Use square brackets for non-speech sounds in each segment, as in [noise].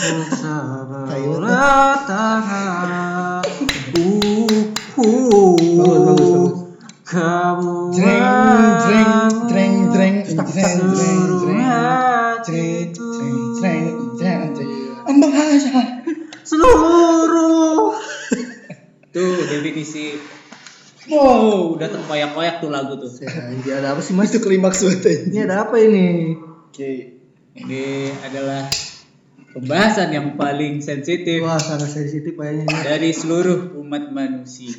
tangan. Uh, uh, Bagus, bagus, bagus. Kamu Jreng, jreng, jreng, jreng, Stuck, jreng, stuck. jreng, jreng, Seluruh jreng, hatiku. jreng, jreng, jreng, jreng. Ambang aja. Seluruh Tuh definisi. Wow, udah terkoyak-koyak tuh lagu tuh. Anjir ada apa sih mas? Itu klimaks banget. Ini ada apa ini? Oke. Ini adalah pembahasan yang paling sensitif Wah sangat sensitif kayaknya dari seluruh umat manusia.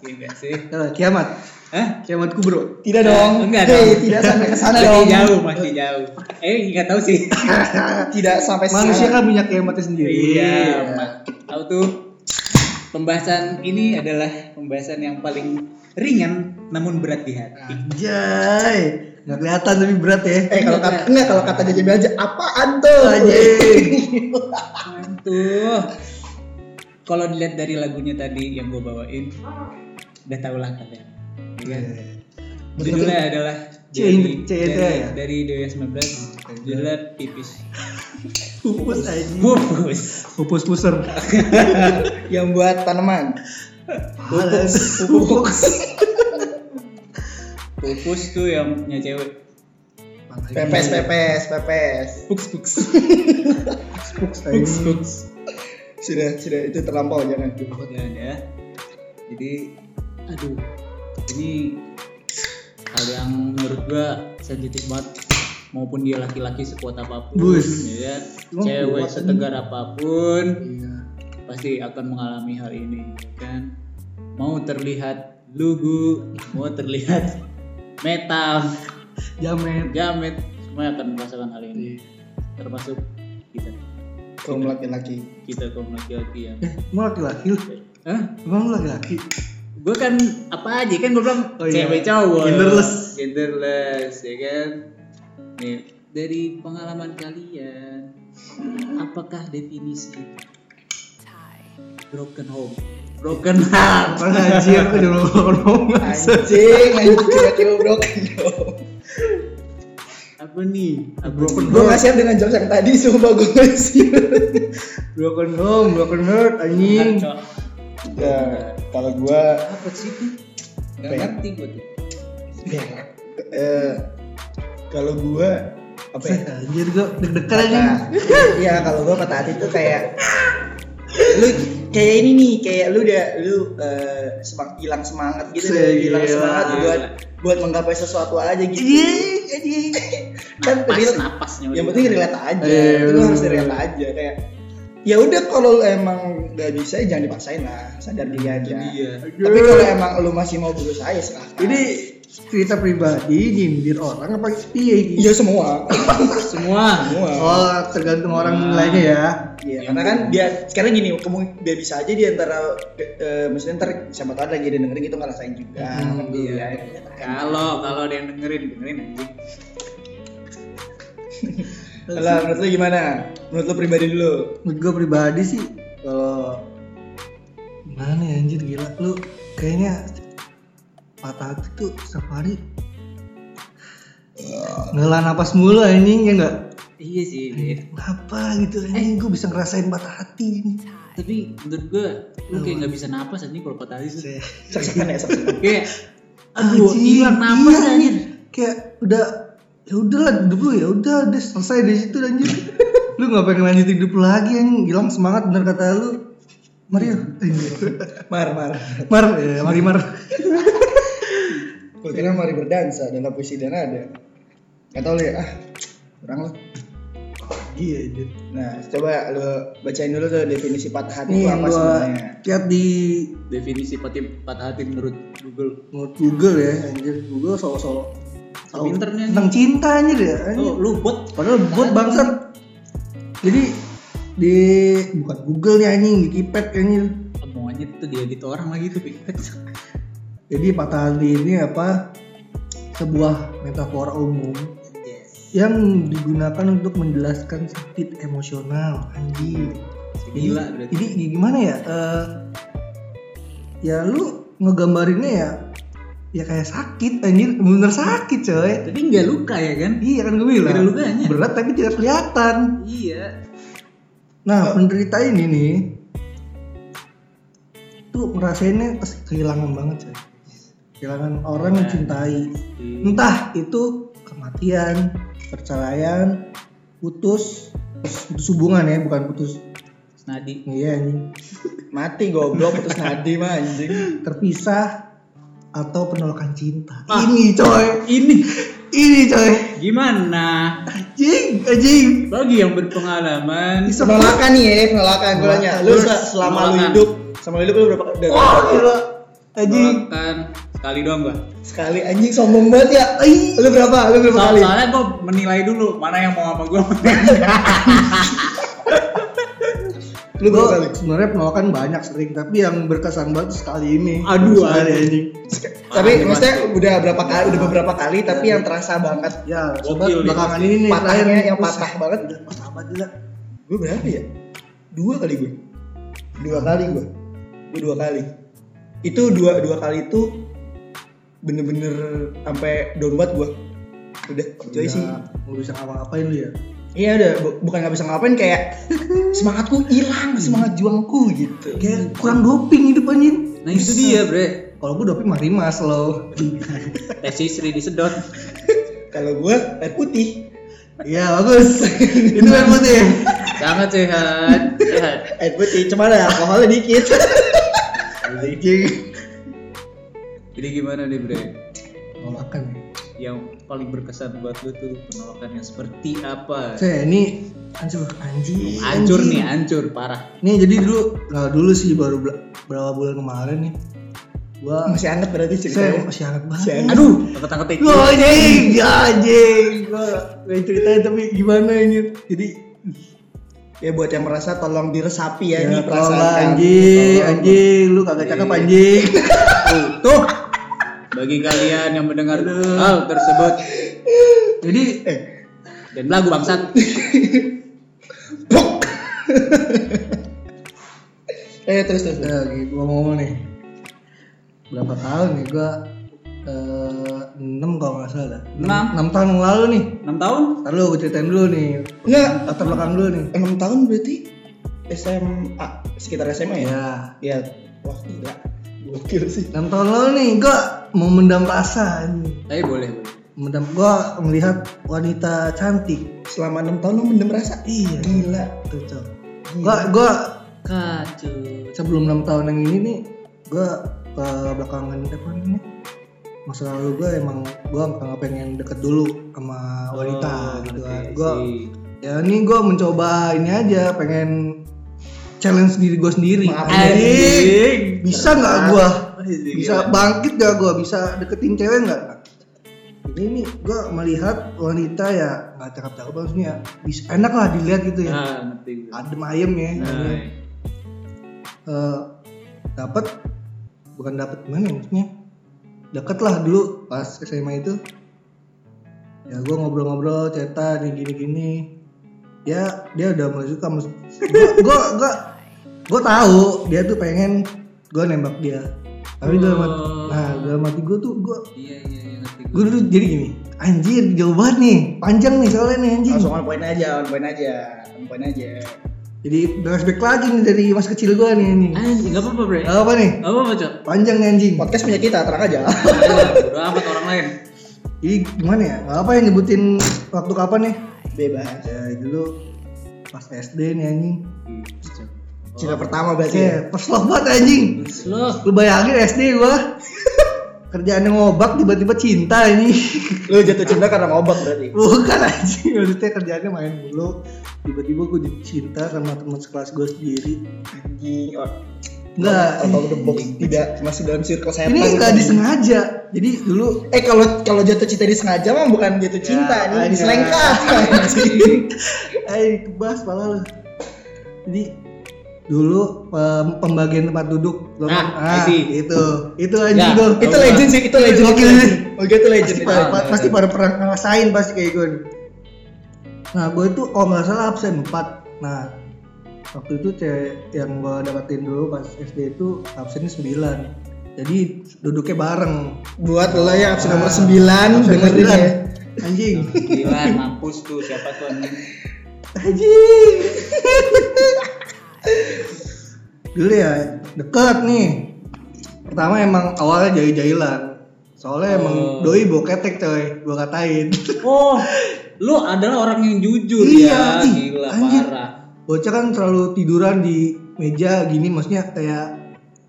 Iya nggak sih? Eh, kiamat, Hah? kiamat kubro. Tidak dong. Enggak Hei, dong. tidak sampai ke sana masih dong. jauh, masih jauh. Eh, nggak tahu sih. [laughs] Tidak sampai Manusia sana. kan punya kiamatnya sendiri. Iya, Mak. tahu tuh. Pembahasan ini adalah pembahasan yang paling ringan namun berat di hati. Anjay, nggak kelihatan tapi berat ya. Eh kalau kata enggak kalau kata dia aja apaan tuh? Anjing. Mantuh. Kalau dilihat dari lagunya tadi yang gue bawain, udah tau lah kalian. Ya kan? Judulnya adalah C- dari, dari, ya? dari Dewa 19 Judulnya Pipis Pupus anjing. Pupus Pupus puser. [laughs] Yang buat tanaman. Pupus. Pupus. Pupus tuh yang punya cewek Pepes, pepes, pepes. Puks puks Puks anjing. puks Sudah, sudah itu terlampau jangan. Jangan ya Jadi Aduh Ini Hal yang menurut gua sensitif banget maupun dia laki-laki sekuat apa pun Bus. ya kan? Cewek setegar apa pun Iya. pasti akan mengalami hal ini kan mau terlihat lugu mau terlihat metal Jamet. jamet semua akan merasakan hal ini termasuk kita Kaum laki-laki. kita kaum laki-laki yang Eh, emang laki-laki lu? Hah? Emang laki-laki? gue kan apa aja kan gue bilang Oh iya. cewek cowok Genderless. genderless ya kan nih dari pengalaman kalian apakah definisi broken home broken [laughs] heart anjir, aku udah ngomong Anjing, anjing tiba-tiba broken dong. apa nih Broken Gue gak siap dengan jokes yang tadi, sumpah gue gak siap. Broken home, broken heart, anjing. Ya, kalau gue apa sih ya? ngerti gue tuh eh, kalau gue apa ya? Anjir gua deg-degan anjing. Nah, Iya kalau gue patah hati tuh kayak lu kayak ini nih kayak lu udah lu eh, semang hilang semangat gitu hilang semangat Gila. buat buat menggapai sesuatu aja gitu Anjing, [laughs] anjing. kan napas napasnya yang penting relate aja Iya, itu lu bener. harus relate aja kayak ya udah kalau lu emang gak bisa jangan dipaksain lah sadar diri aja Iya. tapi kalau emang lu masih mau berusaha ya silahkan Ini cerita pribadi nyindir orang apa piye iki? iya semua [laughs] semua semua Oh, tergantung orang Wah. lainnya ya. Iya, karena kan dia sekarang gini, kemungkinan dia bisa aja dia antara eh, maksudnya ntar siapa tahu lagi dia dengerin gitu ngerasain juga. Hmm, gitu iya. ya. kalau kalau ada yang dengerin dengerin anjing [laughs] Lah, menurut lu gimana? Menurut lu pribadi dulu. Menurut gue pribadi sih kalau gimana ya anjir gila lu kayaknya patah hati tuh setiap hari. Ngelah napas mulu anjing ya enggak iya sih Dit. kenapa gitu anjing? Gue bisa ngerasain patah hati ini tapi menurut gue lu kayak nggak bisa napas anjing kalau patah hati tuh. Saksakan ya, saksakan. kayak aduh Anjing, hilang napas iya, anjing. anjing. kayak udah ya udahlah hidup lu ya udah udah selesai di situ anjir lu nggak pengen lanjut hidup lagi anjing. Hilang semangat bener kata lu. Mario Mar, mar. Mar ya, mari Mar Kira mari berdansa dalam puisi dan ada. Gak tau lu ya, ah kurang lu. iya anjir Nah, coba lu bacain dulu tuh definisi patah hati nih apa gua sebenarnya. lihat di definisi patah patah hati menurut Google menurut Google ya anjir Google soal-soal So pinter nih, tentang cinta anjir ya anjir. oh lu bot padahal buat bangsat jadi di bukan Google nih anjing di keypad kayaknya monyet tuh diedit orang lagi tuh Jadi patah hati ini apa? Sebuah metafora umum yang digunakan untuk menjelaskan sakit emosional anjing. gila Jadi, berarti jadi gimana ya? Eh, ya lu ngegambarinnya ya ya kayak sakit anjir bener sakit coy Tapi nggak luka ya kan? iya kan gue bilang Nggak lukanya. berat tapi tidak kelihatan Iya. nah penderita ini nih tuh ngerasainnya kehilangan banget coy kehilangan orang yang cintai. Entah itu kematian perceraian putus putus hubungan ya bukan putus. Nadi. iya anjing. [laughs] Mati goblok putus nadi mah anjing. terpisah atau penolakan cinta. Ah. ini coy. Ini. Ini coy. Gimana? anjing anjing. Bagi yang berpengalaman. bisa Penolakan nih ya, penolakan. Gue nanya. Lu selama lu hidup, sama lu hidup lu berapa? Wah gila. Anjing. Penolakan sekali doang gua. sekali anjing sombong banget ya. Ih. Lu berapa? Lu berapa So- kali? soalnya gua menilai dulu mana yang mau sama gua. Lu berapa kali? sebenarnya penolakan banyak sering tapi yang berkesan banget sekali ini Aduh, sekali anjing Tapi maksudnya udah berapa kali, udah beberapa kali tapi yang terasa banget. ya sobat belakangan ini nih Patahnya yang patah banget. Udah patah banget gila Gue berapa ya? Dua kali gue. Dua kali gue. Gue dua kali. Itu dua dua kali itu bener-bener sampai down banget gue. Udah, coy sih. nggak bisa ngapa-ngapain lu ya Iya udah, bu- bukan nggak bisa ngapain kayak [laughs] semangatku hilang, semangat juangku gitu. kayak kurang doping hidup anjing Nah itu dia bre. kalau gue doping mah rimas lo [laughs] Tes istri disedot. [laughs] Kalau gue air putih, iya bagus itu yang putih Sangat sehat. Sehat. air putih cuma ada alkoholnya dikit. anjing Jadi gimana nih bre? penolakan ya Yang paling berkesan buat lu tuh penolakan yang seperti apa? saya ini hancur anjing Hancur anjing. nih, hancur parah. nih jadi dulu nggak dulu sih baru berapa bulan kemarin nih gua Masih hangat berarti saya ceritanya. masih hangat banget Masih. Aduh, takut-takut itu. Lo anjing, ya anjing. Gua ceritain tapi gimana ini. Jadi Ya buat yang merasa tolong diresapi ya, ini ya perasaan tolong lah, kamu. anjing, anjing, lu kagak cakep anjing. Tuh, tuh. Bagi kalian yang mendengar hal tersebut Jadi Eh, dan lagu bangsat. [laughs] eh terus terus. ya gitu gua ngomong nih. Berapa tahun nih gua eh, 6 kalau nggak salah. Enam. 6 tahun yang lalu nih. 6 tahun? Ntar lu gua ceritain dulu nih. Enggak, Latar belakang dulu nih. enam tahun berarti SMA sekitar SMA ya? Ya. Iya. Wah gila. Gokil sih. 6 tahun lalu nih gua memendam rasa anjing. Tapi boleh, boleh. Memendam gua melihat wanita cantik. Selama enam tahun lu mendem rasa? Iya. Gila. Tuh, Cok. Gua gua Kacau. sebelum enam tahun yang ini nih gue ke belakangan apa namanya masa lalu gue emang gue nggak pengen deket dulu sama wanita Oh, gitu kan gue ya ini gue mencoba ini aja pengen challenge diri gue sendiri. Anjing. bisa nggak gue bisa bangkit gak gue bisa deketin cewek nggak? Ini nih gue melihat wanita ya nggak cakep cakep maksudnya. Bisa enak lah dilihat gitu ya. Nah, adem ayem ya. Nah, eh dapat bukan dapat gimana ya maksudnya? Deket lah dulu pas SMA itu. Ya gue ngobrol-ngobrol cerita nih gini-gini. Ya dia udah mulai suka gue gue gue tahu dia tuh pengen gue nembak dia tapi dalam hati, Oh. nah dalam hati gue tuh gue iya, iya, iya, gue dulu jadi gini anjir jauh banget nih panjang nih soalnya nih anjing Langsung on point aja, on point aja, on point aja. jadi flashback lagi nih dari masa kecil gue nih anjing Anjing, gak apa-apa, Bre. Gak apa nih Gak apa-apa, Cok. panjang nih anjing Podcast punya kita, terang aja. Udah amat orang lain. Jadi gimana ya? Gak apa ya nyebutin waktu kapan nih? Bebas. Ya dulu pas SD nih anjing. Cinta pertama berarti. ya? Oke, pas banget anjing. Slow. Lu bayangin SD gua [laughs] kerjaannya ngobak tiba-tiba cinta ini. Lu jatuh cinta karena ngobak berarti. Bukan anjing, maksudnya kerjaannya main dulu. Tiba-tiba gua jatuh cinta sama teman sekelas gua sendiri. Anjing. Oh. Enggak. Of the box tidak masuk dalam circle setan. Ini nggak disengaja. Jadi dulu Eh kalau kalau jatuh cinta disengaja mah bukan jatuh cinta Ya, nih, ada. diselengkat. Eh, kebas pala lu. Jadi dulu pem- pembagian tempat duduk Nah, kan- ah, see. itu itu anjing Ya, itu legend sih, itu legend. Gokil itu sih. legend. Oh gitu legend. pasti itu. pada, Ah, pasti pada pernah ngerasain pasti kayak gue nah gue itu kalau nggak salah absen 4 nah waktu itu cewek yang gue dapetin dulu pas SD itu absennya 9 jadi duduknya bareng Buat lo yang absen nomor Ah, 9 absen dengerin sembilan. ya. anjing Gila, mampus tuh siapa tuh anjing. anjing dulu ya deket nih pertama emang awalnya jahil-jahilan soalnya emang Oh. doi bawa ketek coy gua katain Oh, lu adalah orang yang jujur Iya, ya. ih, Gila anjir. parah. bocah kan selalu tiduran di meja gini maksudnya kayak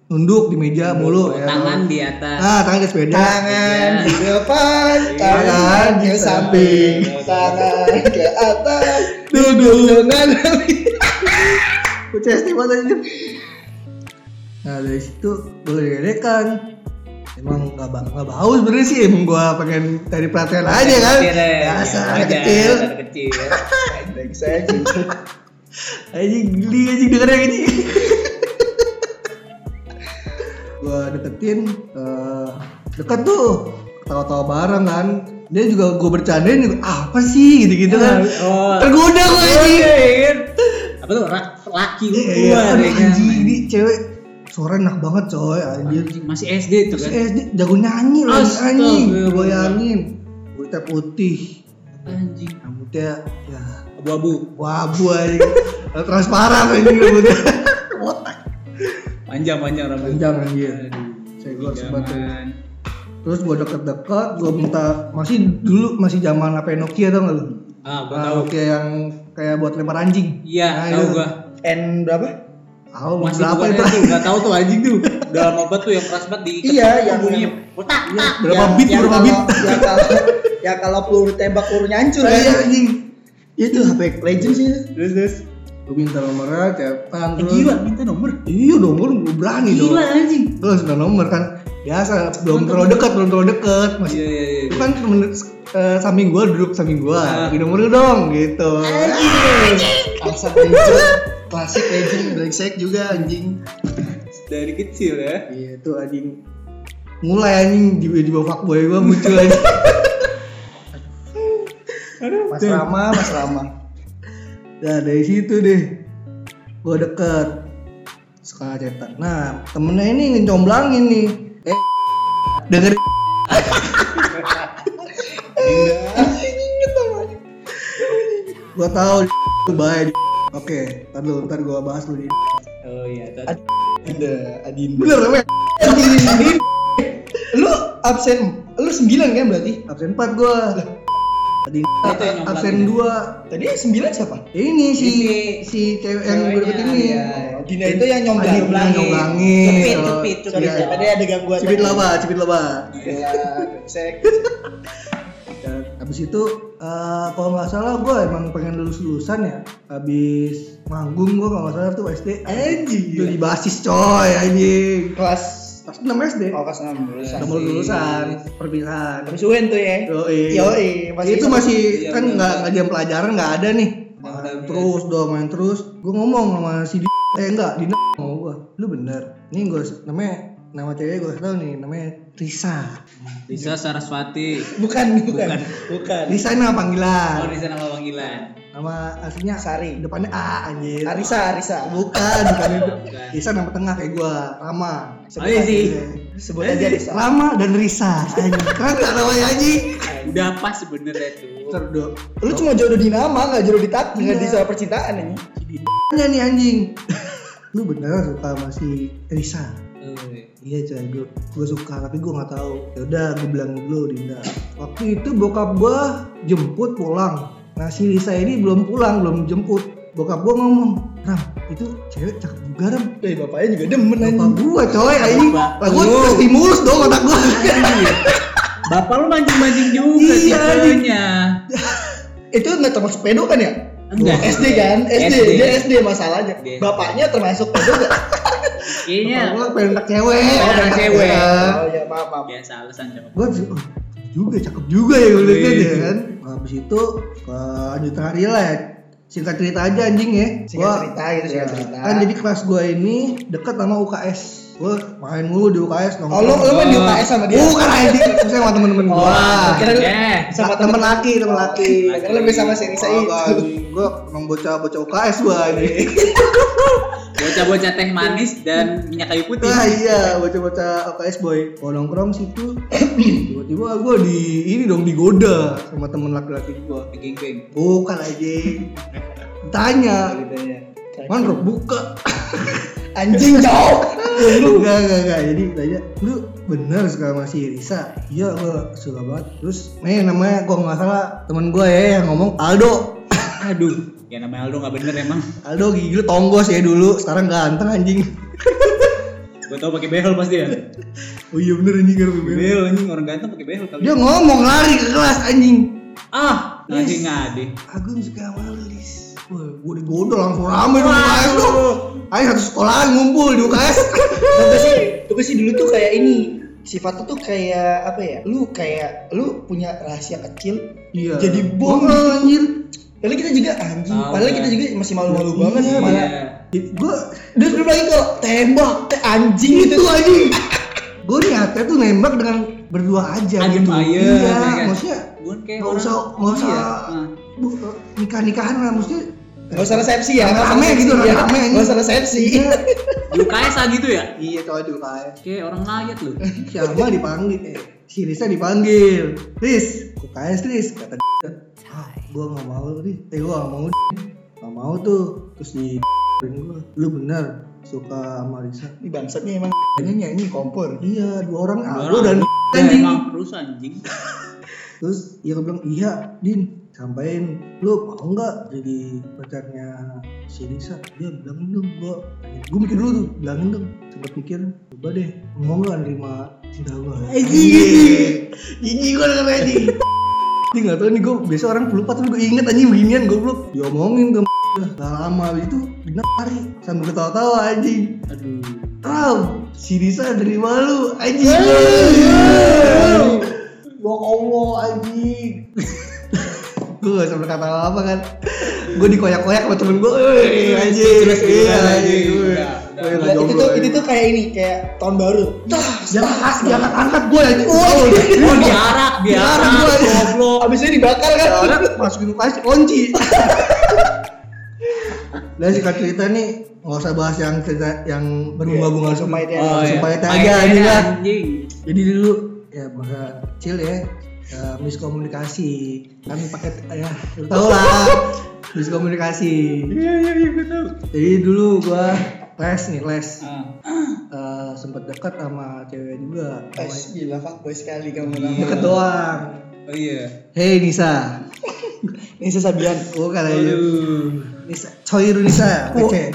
nunduk di meja mulu ya Tangan di atas. ah tangan di sepeda Tangan di depan, tangan Tangan di samping. tangan ke atas, Duduk. dengan [laughs] bocah SD banget aja nah dari situ gue ledekan emang gak, ba gak bau sebenernya sih emang gue pengen cari perhatian aja kan? ya. biasa Ya, anak wajar, kecil. anak kecil. Brengsek. anjing geli anjing dengerin ini gue deketin eh, deket tuh. Ketawa-tawa bareng kan? Dia juga gue bercandain juga apa sih? gitu-gitu kan? Oh. tergoda gue anjing Ra- Laki lu Iya, keluar aduh, ya kan. anjing ini cewek suara enak banget coy anjir Masih SD tuh kan. SD jago nyanyi loh anjing bayangin kulitnya putih Anjing. rambutnya ya Abu-abu. wabu anjing transparan anjing rambutnya [laughs] Botak. Panjang-panjang rambut. panjang anjir tuh. Jangan. terus gua deket-deket gua minta masih dulu masih zaman apa Nokia tau gak lu Ah, gua Ah, tahu. Nokia yang kayak buat lempar anjing Iya, Nah, tahu itu. gua. N berapa? tahu Masih berapa itu enggak tahu tuh anjing tuh. [laughs] Udah lama banget tuh yang keras banget di Iya, yang- bunyinya. Botak, Iya, tak. berapa Yang- bit berapa bit Ya kalau ya [laughs] kalau peluru tembak peluru nyancur kan. iya anjing itu HP Legend sih. Terus terus. gua minta nomornya cetan Eh, terus gila minta nomor. iya dong gua gua berani dong Gila anjing. gue langsung minta nomor kan biasa belum terlalu dekat belum terlalu dekat masih Iya iya iya. kan temen eh, samping gua duduk samping gua. Ah. bagi nomor lu dong gitu. Alasan legend. Klasik legend brengsek juga anjing. Dari kecil ya. iya itu anjing. Mulai anjing di di bawah fuckboy gua muncul aja Mas Rama, Mas Rama. nah dari situ deh. Gua deket. Suka cetak. Nah temennya ini ngecomblangin nih. Eh denger gua tahu lu baik oke ntar lu ntar gua bahas lu di Oh iya, tadi. Ada Adinda. bener namanya Lu absen lu 9 kan berarti? absen 4 gua tadi Itu yang nyomblangin absen? 2 Tadi 9 siapa? ini si si cewek yang gue deket ini iya. Oh, Dina itu yang nyomblang. Adin yang nyomblangin Cepit, Oh, cepit, cepit. iya. Tadi ada gangguan. cipit laba cipit laba Ya, brengsek. [laughs] Dan habis itu eh, kalau nggak salah gue emang pengen lulus lulusan ya. Habis manggung gue kalau nggak salah tuh SD Anjing. itu di basis coy anjing. Kelas pas 6 SD oh kelas 6 lulusan. mau lulusan perpisahan Habis UN tuh ya. Yoi. Yoi, masih itu masih Iya, kan nggak nggak jam pelajaran nggak ada nih. Main ada, terus dong main terus. Gue ngomong sama si di eh enggak Dina ngomong gue lu bener. Ini gue namanya nama cewek gue tau nih namanya Risa Bisa Saraswati. Bukan, bukan. Bukan. Risa ini nama panggilan Oh, di sana nama panggilan. nama aslinya Sari. depannya A anjir Arisa, Arisa. bukan bukan Bukan. Risa nama tengah kayak gue Rama Oh, iya sih. Sebut aja Arisa. Rama dan Risa anjing keren gak namanya anjing Udah pas sebenarnya tuh. terdo Lu cuma jodoh di nama, nggak jodoh di takdir, Iya. di soal percintaan ini. Nya nih anjing [laughs] lu bener suka sama si Risa Oh, iya. Iya coy, gue, gue suka tapi gue nggak tahu. Ya udah, gue bilang dulu Dinda. Waktu itu bokap gue jemput pulang. Nah si Risa ini belum pulang, belum jemput. Bokap gue ngomong, Ram, itu cewek cakep juga Ram. Eh, bapaknya juga demen Bapak anjing. gue coy, ini. Bapak Lah gue lu. stimulus dong otak gue. [laughs] Bapak lu mancing-mancing juga Iya, tipenya. [laughs] Itu nggak termasuk pedo kan ya? Enggak. SD kan? SD, SD. dia SD masalahnya. Bapaknya termasuk pedo nggak? Kayaknya Gue pengen anak cewek. Pengen anak cewek. Oh ya maaf maaf. biasa alasan sama. Gue oh, juga cakep juga ya gue liatnya Wih. dia kan. Habis itu ke lanjut hari lah ya. Singkat cerita aja anjing ya. Singkat Gua- cerita gitu, singkat ya, cerita. Kan jadi kelas gue ini dekat sama UKS gue main mulu di UKS Oh, lu lu main di UKS sama dia? Bukan anjing, saya sama temen-temen Oh, gua. kira lu Eh, sama temen laki, temen laki. Kira lu sama si Risa itu. Gue emang bocah-bocah UKS gua ini. bocah-bocah teh manis dan minyak kayu putih. Ah iya, bocah-bocah UKS boy. Kalau nongkrong situ, [clears throat] tiba-tiba gue di ini dong digoda sama temen laki-laki gua. Geng-geng. Bukan aja. Tanya, man buka. Anjing jauh. Enggak, enggak, enggak. Jadi tanya, lu bener suka sama si Risa? Iya, gua suka banget. Terus, nih namanya gua nggak salah temen gua ya yang ngomong Aldo. [laughs] Aduh, ya namanya Aldo nggak bener emang. Aldo gigi lu tonggos ya dulu, sekarang ganteng anjing. [laughs] Gue tau pakai behel pasti ya. Oh iya bener anjing kan Behel anjing orang ganteng pakai behel kali. Dia ngomong lari ke kelas anjing. Ah, ngadi ngadi. Agung suka sama lu, Lis. Wah, gua digoda langsung rame tuh. Ayo satu sekolahan ngumpul di UKS. [laughs] Tapi sih, tapi sih dulu tuh kayak ini sifatnya tuh kayak apa ya? Lu kayak lu punya rahasia kecil. Iya. Jadi bom. Oh, anjir. Padahal kita juga anjing. Tahu, Padahal kan? kita juga masih malu-malu banget. Iya, Malah Iya. Gua dia belum lagi kok tembak, teh anjing itu itu. [laughs] anjing. Gue niatnya tuh nembak dengan berdua aja Adem gitu. aja, iya, ya kan? maksudnya nggak orang- usah nggak usah Iya. Ah. bu, nikah nikahan lah maksudnya Gak usah resepsi ya, nggak usah Rame gitu, ya. rame anjing. Nggak usah resepsi. [laughs] UKS ah gitu ya? iya coba di UKS Kayak orang layat lu. [laughs] si Alma dipanggil eh si Risa dipanggil Riz UKS Riz kata dia ah gue nggak mau Riz eh gue nggak mau nggak mau tuh terus di [laughs] gue lu bener suka sama Risa Ini bangsatnya emang ini nyanyi kompor. iya dua orang aku dan anjing emang terus anjing. terus dia bilang iya Din sampaikan lu mau nggak jadi pacarnya si Risa? Dia bilangin dong gua. Gue mikir dulu tuh bilangin dong sempet mikir coba deh mau nggak nerima cinta gua? Anjing jijik gua dengan anjing dia nggak tahu nih gue biasa orang pelupa tapi gue inget anjing beginian goblok. Diomongin ke Gak lama itu Dina lari sambil ketawa-tawa anjing. Aduh. Ram, si Risa dari malu anjing. Ya Allah anjing Gue gak sampai kata apa kan Gue dikoyak-koyak sama temen gue Eh gitu Iya. Gue- gue Nah, itu tuh itu tuh kayak ini kayak tahun baru. Jangan jangan angkat gue anjing Oh diarak, Diarak diarak. gua, anjing. Goblok. Abis itu dibakar kan? Masukin UKS kunci Dan singkat cerita nih nggak usah bahas yang cerita yang berbunga-bunga Langsung semua main ya. Oh, iya. supaya teh Main aja aja, kan. anjing. jadi dulu ya masa kecil ya, ya miskomunikasi. Kan pakai ya tau lah. miskomunikasi. Iya, iya, iya, gue jadi dulu gua les nih les. Ah. Eh, sempet dekat sama cewek juga. Eh, Sama- gila fuckboy sekali kamu Iya. nama. deket doang. Oh iya. Hei Nisa. Ini sesabian. bukan aja Aduh. Nisa Coiru Nisa. Kece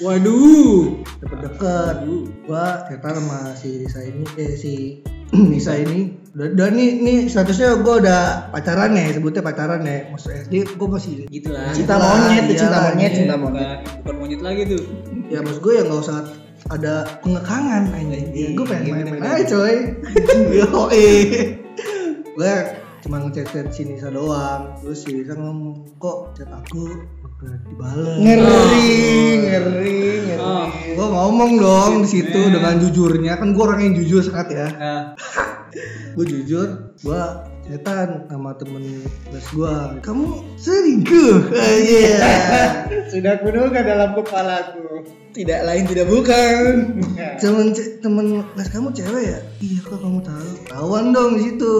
Waduh. deket-deket gua cerita sama si Nisa ini eh si [clears throat] Nisa ini udah, udah nih nih statusnya gua udah pacaran ya sebutnya pacaran ya maksud SD gua masih Gitu lah. Cinta Lah, monyet, tuh, cinta iyalah, monyet, iya. cinta monyet. Bukan, bukan monyet lagi tuh. ya maksud gue ya nggak usah ada pengekangan anjing ya, gue pengen Gitu, main-main aja coy yo eh gue cuma ngechat-chat si Nisa doang terus si Nisa ngomong kok chat aku udah dibales Ngeri, ngeri, ngeri. Oh. gue ngomong dong di situ dengan jujurnya kan gue orang yang jujur sangat ya Nah, [laughs] gue jujur gue chatan sama temen les gue kamu selingkuh iya [laughs] Sudah kunoga dalam kepalaku. Tidak lain tidak bukan. temen temen les kamu cewek ya? Iya kok kamu tahu? Tahuan dong di situ.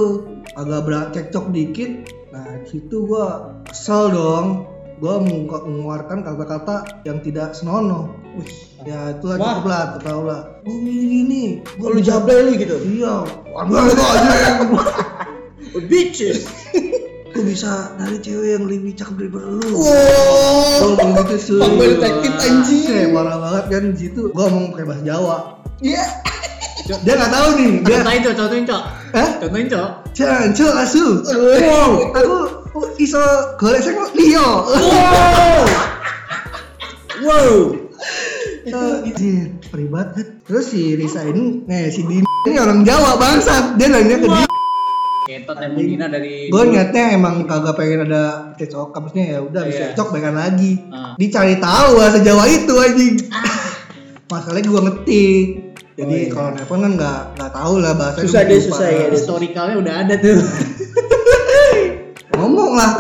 Agak berak cekcok dikit. Nah di situ gua kesel dong gua mengungka- mengeluarkan kata-kata yang tidak senonoh Wih, ya Wah. cukup lah tau lah oh gini gini Gua lu jablay lu gitu. iya waduh itu aja [laughs] Bitches. [laughs] gua bisa dari cewek yang lebih cakep daripada lu Wow. Ngomong gitu sih Fuckboy detektif, anjing. Kayak parah banget kan di situ gua ngomong pakai bahasa Jawa Iya. Dia nggak tahu nih dia contohin cok, contohin cok. Hah? Contohin cok. Jancu asu. Wow, aku iso golek sing liya. Wow. Wow. Itu anjir, perih banget. Terus si Risa ini, nih si Dini ini orang Jawa bangsat. Dia nanya ke dia. Ketot emang Dina dari Gue niatnya emang kagak pengen ada cecok, maksudnya ya udah bisa Iya. cocok baikan lagi. Ah. Dicari tahu bahasa Jawa itu anjing. Masalahnya gue ngetik. Jadi Oh, iya. kalau nelfon kan nggak nggak tahu lah bahasa Susah deh, susah ya, dia. Historikalnya udah ada tuh. [laughs] ngomong lah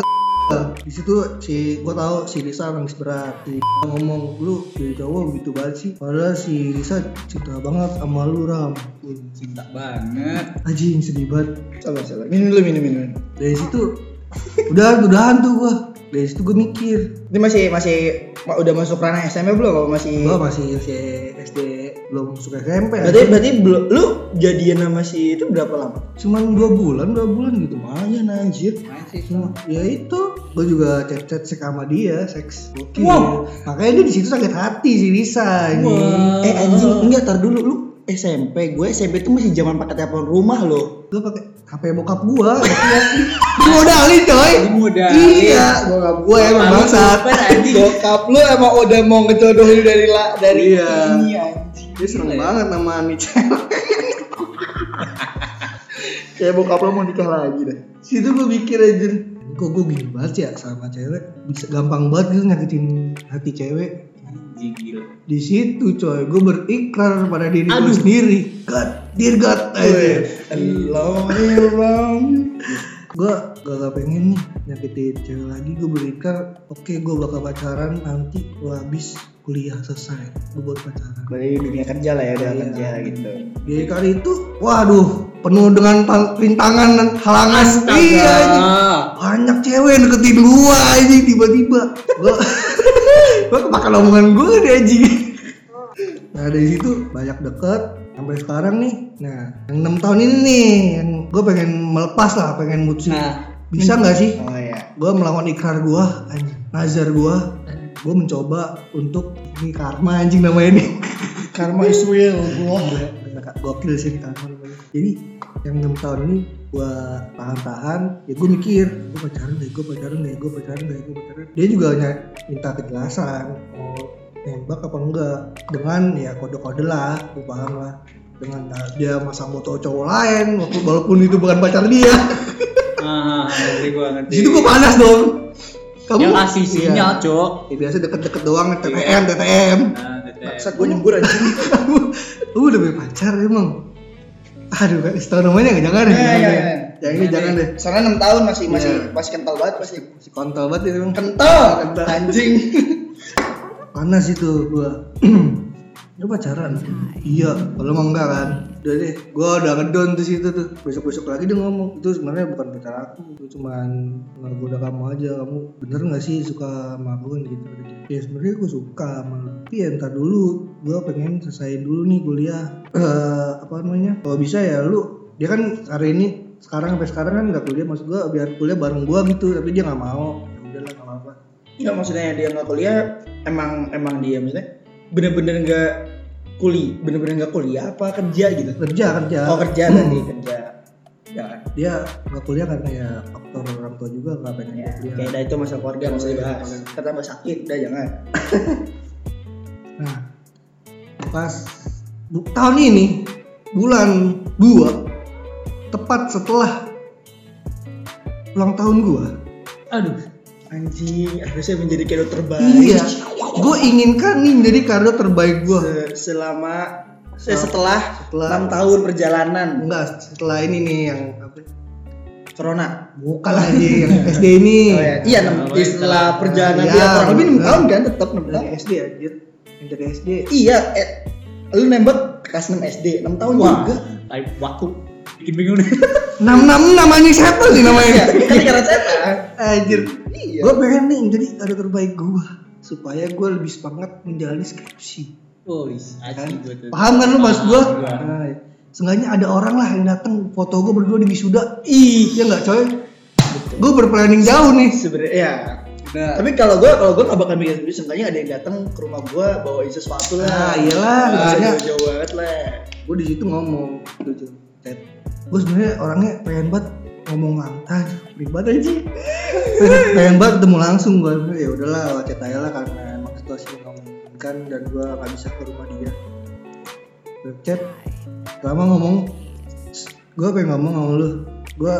di situ si gua tahu si Risa nangis berat si ngomong lu jadi cowok gitu banget sih padahal si Risa cinta banget sama lu ram Cinta banget. anjing sedih banget Sabar, sabar. Minum dulu, minum, minum. dari situ udah udahan tuh gua dari situ gua mikir Ini masih masih ma- udah masuk ranah SMP belum? Apa masih? gua masih masih SD belum masuk SMP Berarti berarti belum lu jadian sama si itu berapa lama? cuman dua bulan dua bulan gitu Lumayan anjir. Main sih. Cuma, ya itu gue juga chat chat seks sama dia seks oke Wow. makanya dia di situ sakit hati si Risa ini Wah. Eh anjing, enggak tar dulu lu SMP, gue SMP tuh masih zaman pakai telepon rumah loh. gue pakai HP bokap gua [laughs] modalin coy Dimodalin. iya bokap gua emang bangsat. Bokap lu emang udah mau ngejodohin dari la, dari Iya. ini anjing. Dia seneng banget sama nih cewek [laughs] Kayak bokap lu mau nikah lagi dah. situ gue mikir aja kok gue gini banget ya sama cewek? Bisa gampang banget gitu nyakitin hati cewek. Gila. di situ coy gue berikrar pada diri gue sendiri. God dear God aja Hello, hello. gue gak, gak pengen nih nyakitin cewek lagi gue berikrar oke gue bakal pacaran nanti gue habis kuliah selesai gue baru pacaran. Berarti dunia kerja lah ya, Iya. kerja gitu. di kali itu waduh penuh dengan rintangan dan halangan. Astaga. iya ini. Banyak cewek deketin gua aja tiba-tiba. Gua [laughs] gua kemakan omongan gua deh anjing. Nah dari situ banyak deket sampai sekarang nih. Nah yang enam tahun ini nih yang gua pengen melepas lah pengen mutusin. Nah, bisa nggak sih? Oh ya. gua melawan ikrar anjing nazar gua. Gua mencoba untuk ini karma anjing namanya nih [laughs] Karma is real. Gila, bener, gokil sih karma jadi yang enam tahun ini gua tahan-tahan ya gue mikir gue pacaran deh gue pacaran deh gue pacaran deh gue pacaran. Dia juga minta kejelasan mau nembak apa enggak. Dengan ya kode-kode lah gue paham lah. Dengan uh, dia masang foto cowok lain walaupun itu bukan pacar dia [laughs] ah, ngerti gua ngerti. di situ gue panas dong kamu Ya kasih Iya. sinyal, Cok. Ya, biasa deket-deket doang TTM TTM Nah, teteh. Saat gue nyembur anjing. [laughs] kamu kamu udah punya pacar emang aduh kan tahu namanya nggak jangan deh Iya, jangan iya, deh iya. jangan deh jangan deh Soalnya 6 tahun masih masih Iya. masih kental banget pasti. si kontol banget itu emang Kental, anjing. panas itu gua [clears throat] lu pacaran iya kalau emang enggak kan udah deh gua udah ngedon tuh situ tuh. Besok besok lagi dia ngomong. Itu sebenarnya bukan pacar aku itu cuman ngegoda kamu aja. Kamu bener nggak sih suka sama aku kan? Gitu ya sebenarnya aku suka sama lu. Tapi ya ntar dulu gua pengen selesai dulu nih kuliah. Eh, apa namanya? Kalau bisa ya lu dia kan hari ini sekarang sampai sekarang kan nggak kuliah. Maksud gua biar kuliah bareng gua gitu tapi dia nggak mau. Ya udahlah nggak apa-apa. Enggak maksudnya dia nggak kuliah emang emang dia maksudnya bener-bener nggak kuliah bener-bener nggak kuliah apa kerja gitu? Kerja kerja. Oh kerja tadi kerja. Ya dia nggak kuliah karena ya faktor orang tua juga nggak pengen ya kuliah. kayak itu masalah keluarga nggak usah dibahas. Kata mbak sakit udah jangan. [laughs] Nah pas bu- tahun ini bulan dua tepat setelah ulang tahun gua. Aduh. anjing harusnya menjadi kado terbaik iya gue inginkan nih menjadi kado terbaik gua. Se- selama eh, setelah Setelah- enam tahun perjalanan. Enggak setelah ini nih yang apa? Corona. Bukan lagi yang SD ini. [laughs] Oh ya iya enam- Oh, iya, setelah perjalanan Iya, dia kurang lebih enam benar. tahun kan tetap enam dari tahun. SD anjir yang dari SD iya eh, lu nembak kelas 6 SD 6 tahun Wah, juga. tai waktu. Bikin bingung nih. [laughs] enam enam namanya siapa nih namanya? Iya, kan karena setan anjir. Iya. Gue pengen nih jadi kado terbaik gue supaya gue lebih semangat menjalani skripsi. Oh, kan? tuh. paham kan lu mas? Gue nah, seenggaknya ada orang lah yang datang foto gue berdua di wisuda. Ih iya nggak coy? Gue berplanning jauh nih. Sebenarnya ya Nah, tapi kalau gue kalau gue gak bakal mikir sendiri seenggaknya ada yang datang ke rumah gue bawain sesuatu lah. Nah iyalah Ah, maksudnya jauh banget lah. Gue di situ ngomong gitu gue sebenarnya orangnya pengen banget ngomong langsung ribet aja. Pengen, banget ketemu langsung gue ya udahlah chat aja lah karena emang situasi memungkinkan dan gue nggak bisa ke rumah dia. Gua chat lama ngomong. Gue pengen ngomong sama lu. Gue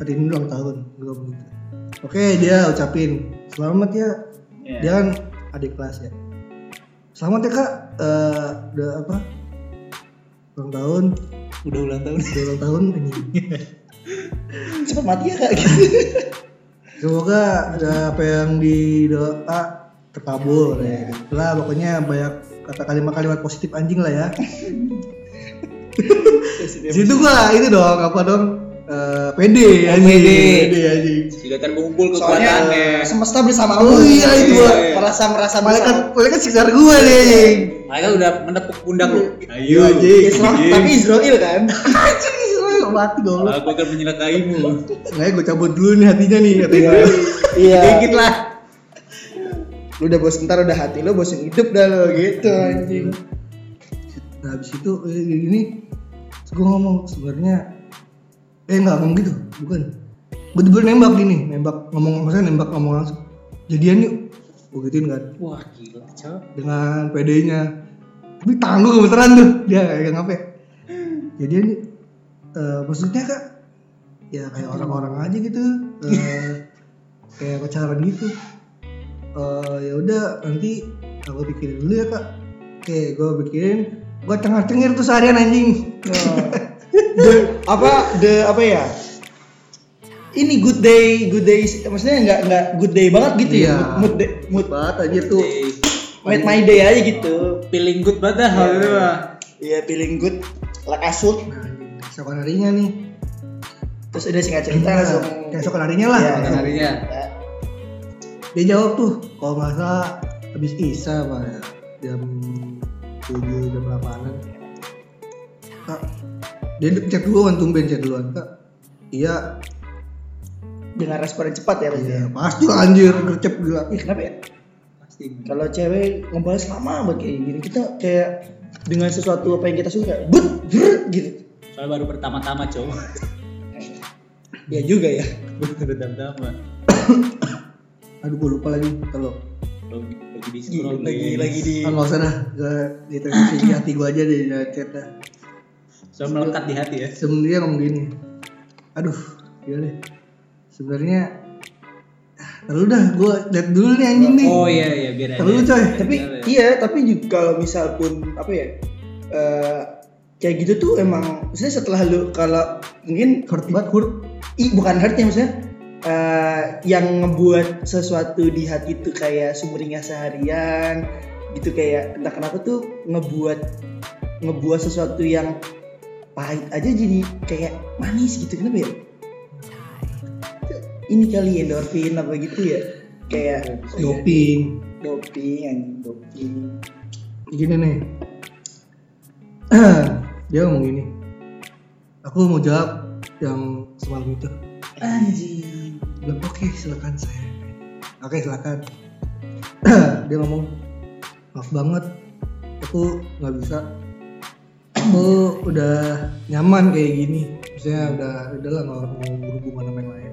hari ini ulang tahun gue ngomong gitu oke dia ucapin. Selamat ya. Ya. dia kan adik kelas ya. Selamat ya kak. Eh, udah apa? Ulang tahun. Udah ulang tahun. udah ulang tahun anjing. [laughs] Cepat mati ya kak gitu. [laughs] semoga ada apa yang didoa terkabul ya. lah pokoknya banyak kata kalimat-kalimat positif anjing lah ya [laughs] situ gua itu dong apa dong Eh, pede Oh, anjing pede. pede anjing Sudah terkumpul kekuatannya. semesta bersama Oh iya, itu gua. merasa merasa malaikat malaikat sekitar gua nih anjing Mereka udah menepuk pundak lu. Ayo anjing Isra- tapi Israel kan. [laughs] anjing Israel mati dong Aku akan menyelakaimu. Nah, gue cabut dulu nih hatinya nih hatinya. Iya. Dikit lah. Lu udah bosen ntar udah hati lu bosen hidup dah lo gitu anjing. Nah, habis itu eh, terus gue ngomong sebenarnya eh enggak ngomong gitu, bukan. Gue tiba nembak gini, nembak ngomong maksudnya nembak ngomong langsung. Jadian yuk. Gue gituin kan Wah gila cowok. dengan PD-nya. Tapi tangan gue gemeteran tuh, dia kayak ngapain. Jadian yuk. Eh, maksudnya kak ya kayak orang-orang aja gitu Eh, [laughs] kayak pacaran gitu Eh, ya udah nanti aku pikirin dulu ya kak oke gue pikirin gue tengah cengir tuh seharian anjing The, apa the apa ya? Ini good day, good day. Maksudnya nggak nggak good day banget gitu Iya. ya. Mood day, mood banget aja tuh made my day aja gitu. Feeling good banget dah hal itu mah. Iya feeling good, like asut. nah keesokan harinya nih Terus udah singkat cerita langsung. Nah, keesokan harinya lah Iya, Keesokan harinya. Ya. dia jawab tuh kalau nggak salah habis isa pak ya jam 7 jam 8an kak dia chat duluan tumben chat duluan kak iya Dengan respon yang cepat ya pasti. iya pasti lah anjir gercep gila Ih, kenapa ya? Pasti. Kalau cewek ngebales lama banget kayak gini, kita kayak dengan sesuatu apa yang kita suka, but, gitu. Soalnya baru pertama-tama cowok. Ya juga ya. Baru pertama-tama. aduh gue lupa lagi kalau Lagi di scroll lagi lagi di ah nggak usah dah gak diterusin [laughs] di hati gue aja deh dari chat dah Soalnya melekat di hati ya. sebenarnya ngomong gini aduh gila deh sebenarnya ah, Lalu dah gue liat dulu nih anjing nih Oh iya iya biar Terlalu, aja. coy. tapi iya tapi juga kalau misal pun apa ya eh, kayak gitu tuh emang maksudnya setelah lu kalau mungkin hurt banget hurt i, bukan hurtnya maksudnya eh, yang ngebuat sesuatu di hati tuh kayak sumringah seharian gitu kayak entah kenapa tuh ngebuat ngebuat sesuatu yang pahit aja jadi kayak manis gitu kenapa ya? Ini kali endorfin apa gitu ya? Kayak doping. Doping anjing doping. Gini nih [clears throat] dia ngomong gini aku mau jawab yang semalam itu. Anjing. Bilang oke silakan saya. Oke silakan. [clears throat] Dia ngomong maaf banget aku nggak bisa. Aku udah nyaman kayak gini. Misalnya udah udahlah nggak mau berhubungan sama yang lain.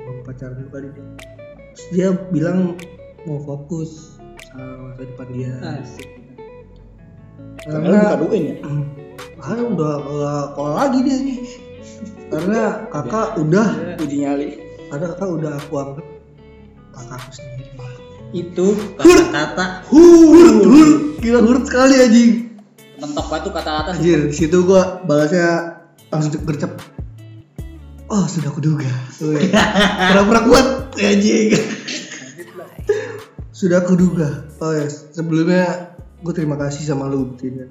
Mau pacaran dulu kali terus dia bilang mau fokus sama masa depan dia. Asik. karena karena bukan ya [clears throat] ah udah nggak lagi dia. Nih karena kakak udah. Uji nyali. Karena kakak udah aku anggap kakakku sendiri. Itu kata-kata. Hurut hurut gila hurut sekali anjing. Mentok batu kata-kata. Anjir di situ gua balasnya langsung gercep. Oh sudah kuduga [laughs] pura-pura kuat ya anjing. Sudah kuduga oh ya sebelumnya gue terima kasih sama lu buktinya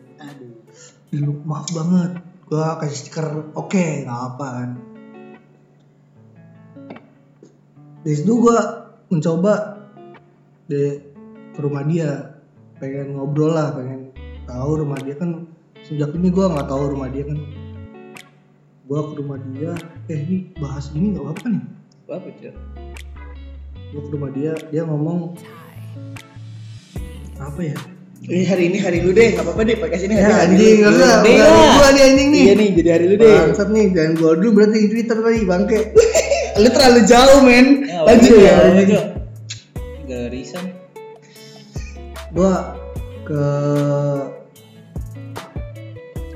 Lu maaf banget gua kasih stiker oke nggak apa kan. Dari situ gua mencoba di ke rumah dia pengen ngobrol lah pengen tahu rumah dia kan sejak ini gua nggak tahu rumah dia kan. Gua ke rumah dia eh ini bahas ini nggak apa-apa kan ya apa cuy gua ke rumah dia dia ngomong apa ya ini hari ini hari lu deh nggak apa-apa deh pakai sini hari ya hari anjing lu. nggak usah Deh bukan lah. gua nih anjing nih iya nih jadi hari lu deh Bangsat nih, jangan gua dulu berarti di Twitter tadi bangke. [laughs] lu terlalu jauh men Ya, lanjut oke, ya oke. Garisan. Gua ke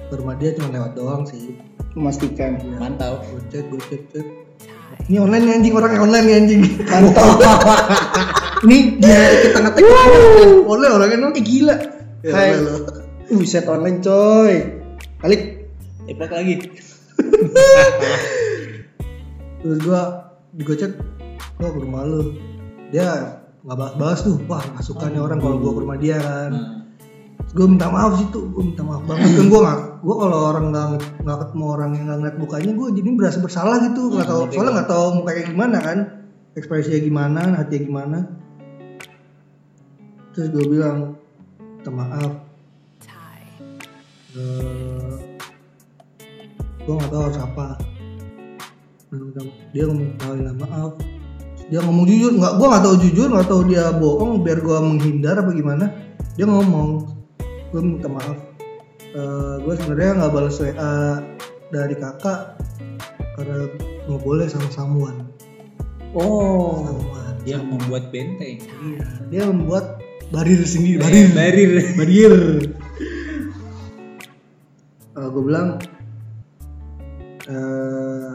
ke rumah dia cuma lewat doang sih. memastikan Mantau. Gue chat, gue chat, chat. Ini online nih anjing, orangnya online nih anjing. mantap [laughs] Ini dia kita ngetek online orangnya no. eh gila. Ya, Hai. lo. Buset online coy. Alik. Teplak lagi. [laughs] terus gue di gue chat gue ke rumah lu dia nggak bahas-bahas tuh. Wah nih orang kalau gue ke rumah dia kan. Nah, gue minta maaf sih tuh gue minta maaf banget. Kan gue nggak gue kalau orang nggak nggak ketemu orang yang nggak ngeliat mukanya gue jadi berasa bersalah gitu. Nggak tahu ngerti soalnya nggak tahu muka kayak gimana kan. Ekspresinya gimana hatinya gimana terus gue bilang minta maaf. Eh, gue nggak tahu harus apa. Dan dia ngomong "Oh, minta maaf. Dia ngomong jujur nggak gue nggak tahu jujur nggak tahu dia bohong biar gue menghindar apa gimana. Dia ngomong gue minta maaf. Gue sebenarnya nggak balas wa dari kakak karena nggak boleh sama samuan. Oh samuan. dia membuat benteng. iya dia membuat barir sendiri Barir. barir [laughs] Barir. barir gue bilang eh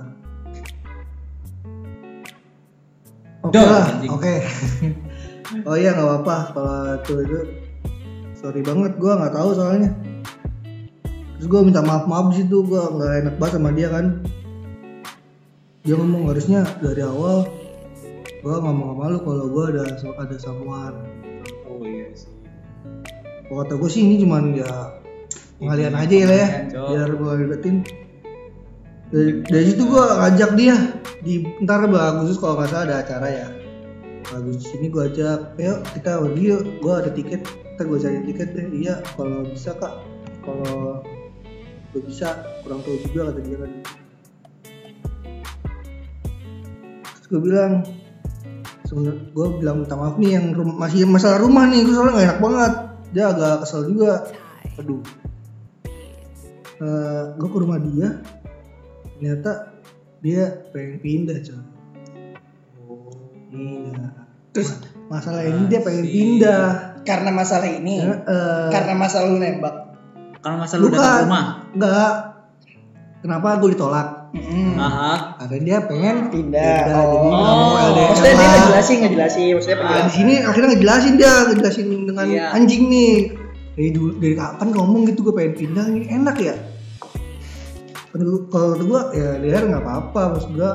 Oke Dol, lah, oke. [laughs] oh iya nggak apa-apa kalau itu itu. Sorry banget, gue nggak tahu soalnya. Terus gue minta maaf maaf di situ, gue nggak enak banget sama dia kan. Dia ngomong harusnya dari awal gue ngomong sama lu kalau gue ada ada samuan. Kata gue sih ini cuman ya pengalian aja ya lah ya, biar gue ribetin. Dari, dari situ gue ngajak dia di ntar Agustus kalau nggak salah ada acara ya. Agustus ini gue ajak, ayo kita pergi yuk, gue ada tiket, kita gue cari tiket deh. Iya, kalau bisa kak, kalau gue bisa kurang tahu juga kata dia kan. Terus gue bilang, sebenarnya gue bilang minta maaf nih yang masih masalah rumah nih, gue soalnya gak enak banget. Dia agak kesel juga. Aduh. Eh, gue ke rumah dia, ternyata dia pengen pindah coy. Iya. Terus Masalah ini dia pengen pindah. karena masalah ini eh, Karena masalah lu nembak Karena masa lu datang rumah. enggak. Kenapa gue ditolak? Mm-mm. Aha. Karena dia pengen Pindah Pindah, Oh, jadi LDR Maksudnya dia ngejelasin ngejelasin Maksudnya Nah, di sini akhirnya ngejelasin dia, ngejelasin dengan Iya. anjing nih. Dari dulu, dari kapan ngomong gitu gue pengen pindah ini enak ya. Kalau gue ya dia nggak apa-apa maksud gue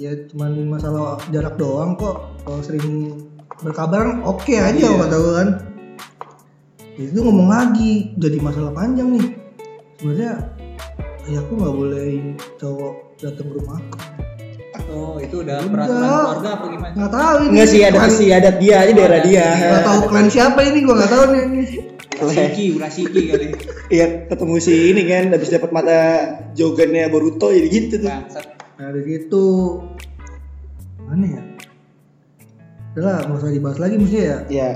ya cuman masalah jarak doang kok. Kalau sering berkabar oke aja Iya. kata gue kan. Itu ngomong lagi jadi masalah panjang nih. Sebenarnya ya aku nggak boleh cowok datang ke rumah aku. Oh, itu udah Udah. peraturan keluarga apa gimana? Nggak tahu ini. Enggak sih ada pasti adat dia aja daerah dia Nggak tahu klan siapa ini gue nggak tahu nih. Urasiki, urasiki kali. Iya ketemu si ini kan Habis dapat mata jogannya Boruto jadi gitu tuh Bangsat. Nah dari itu mana ya? Udah lah, nggak usah dibahas lagi mesti ya. Ya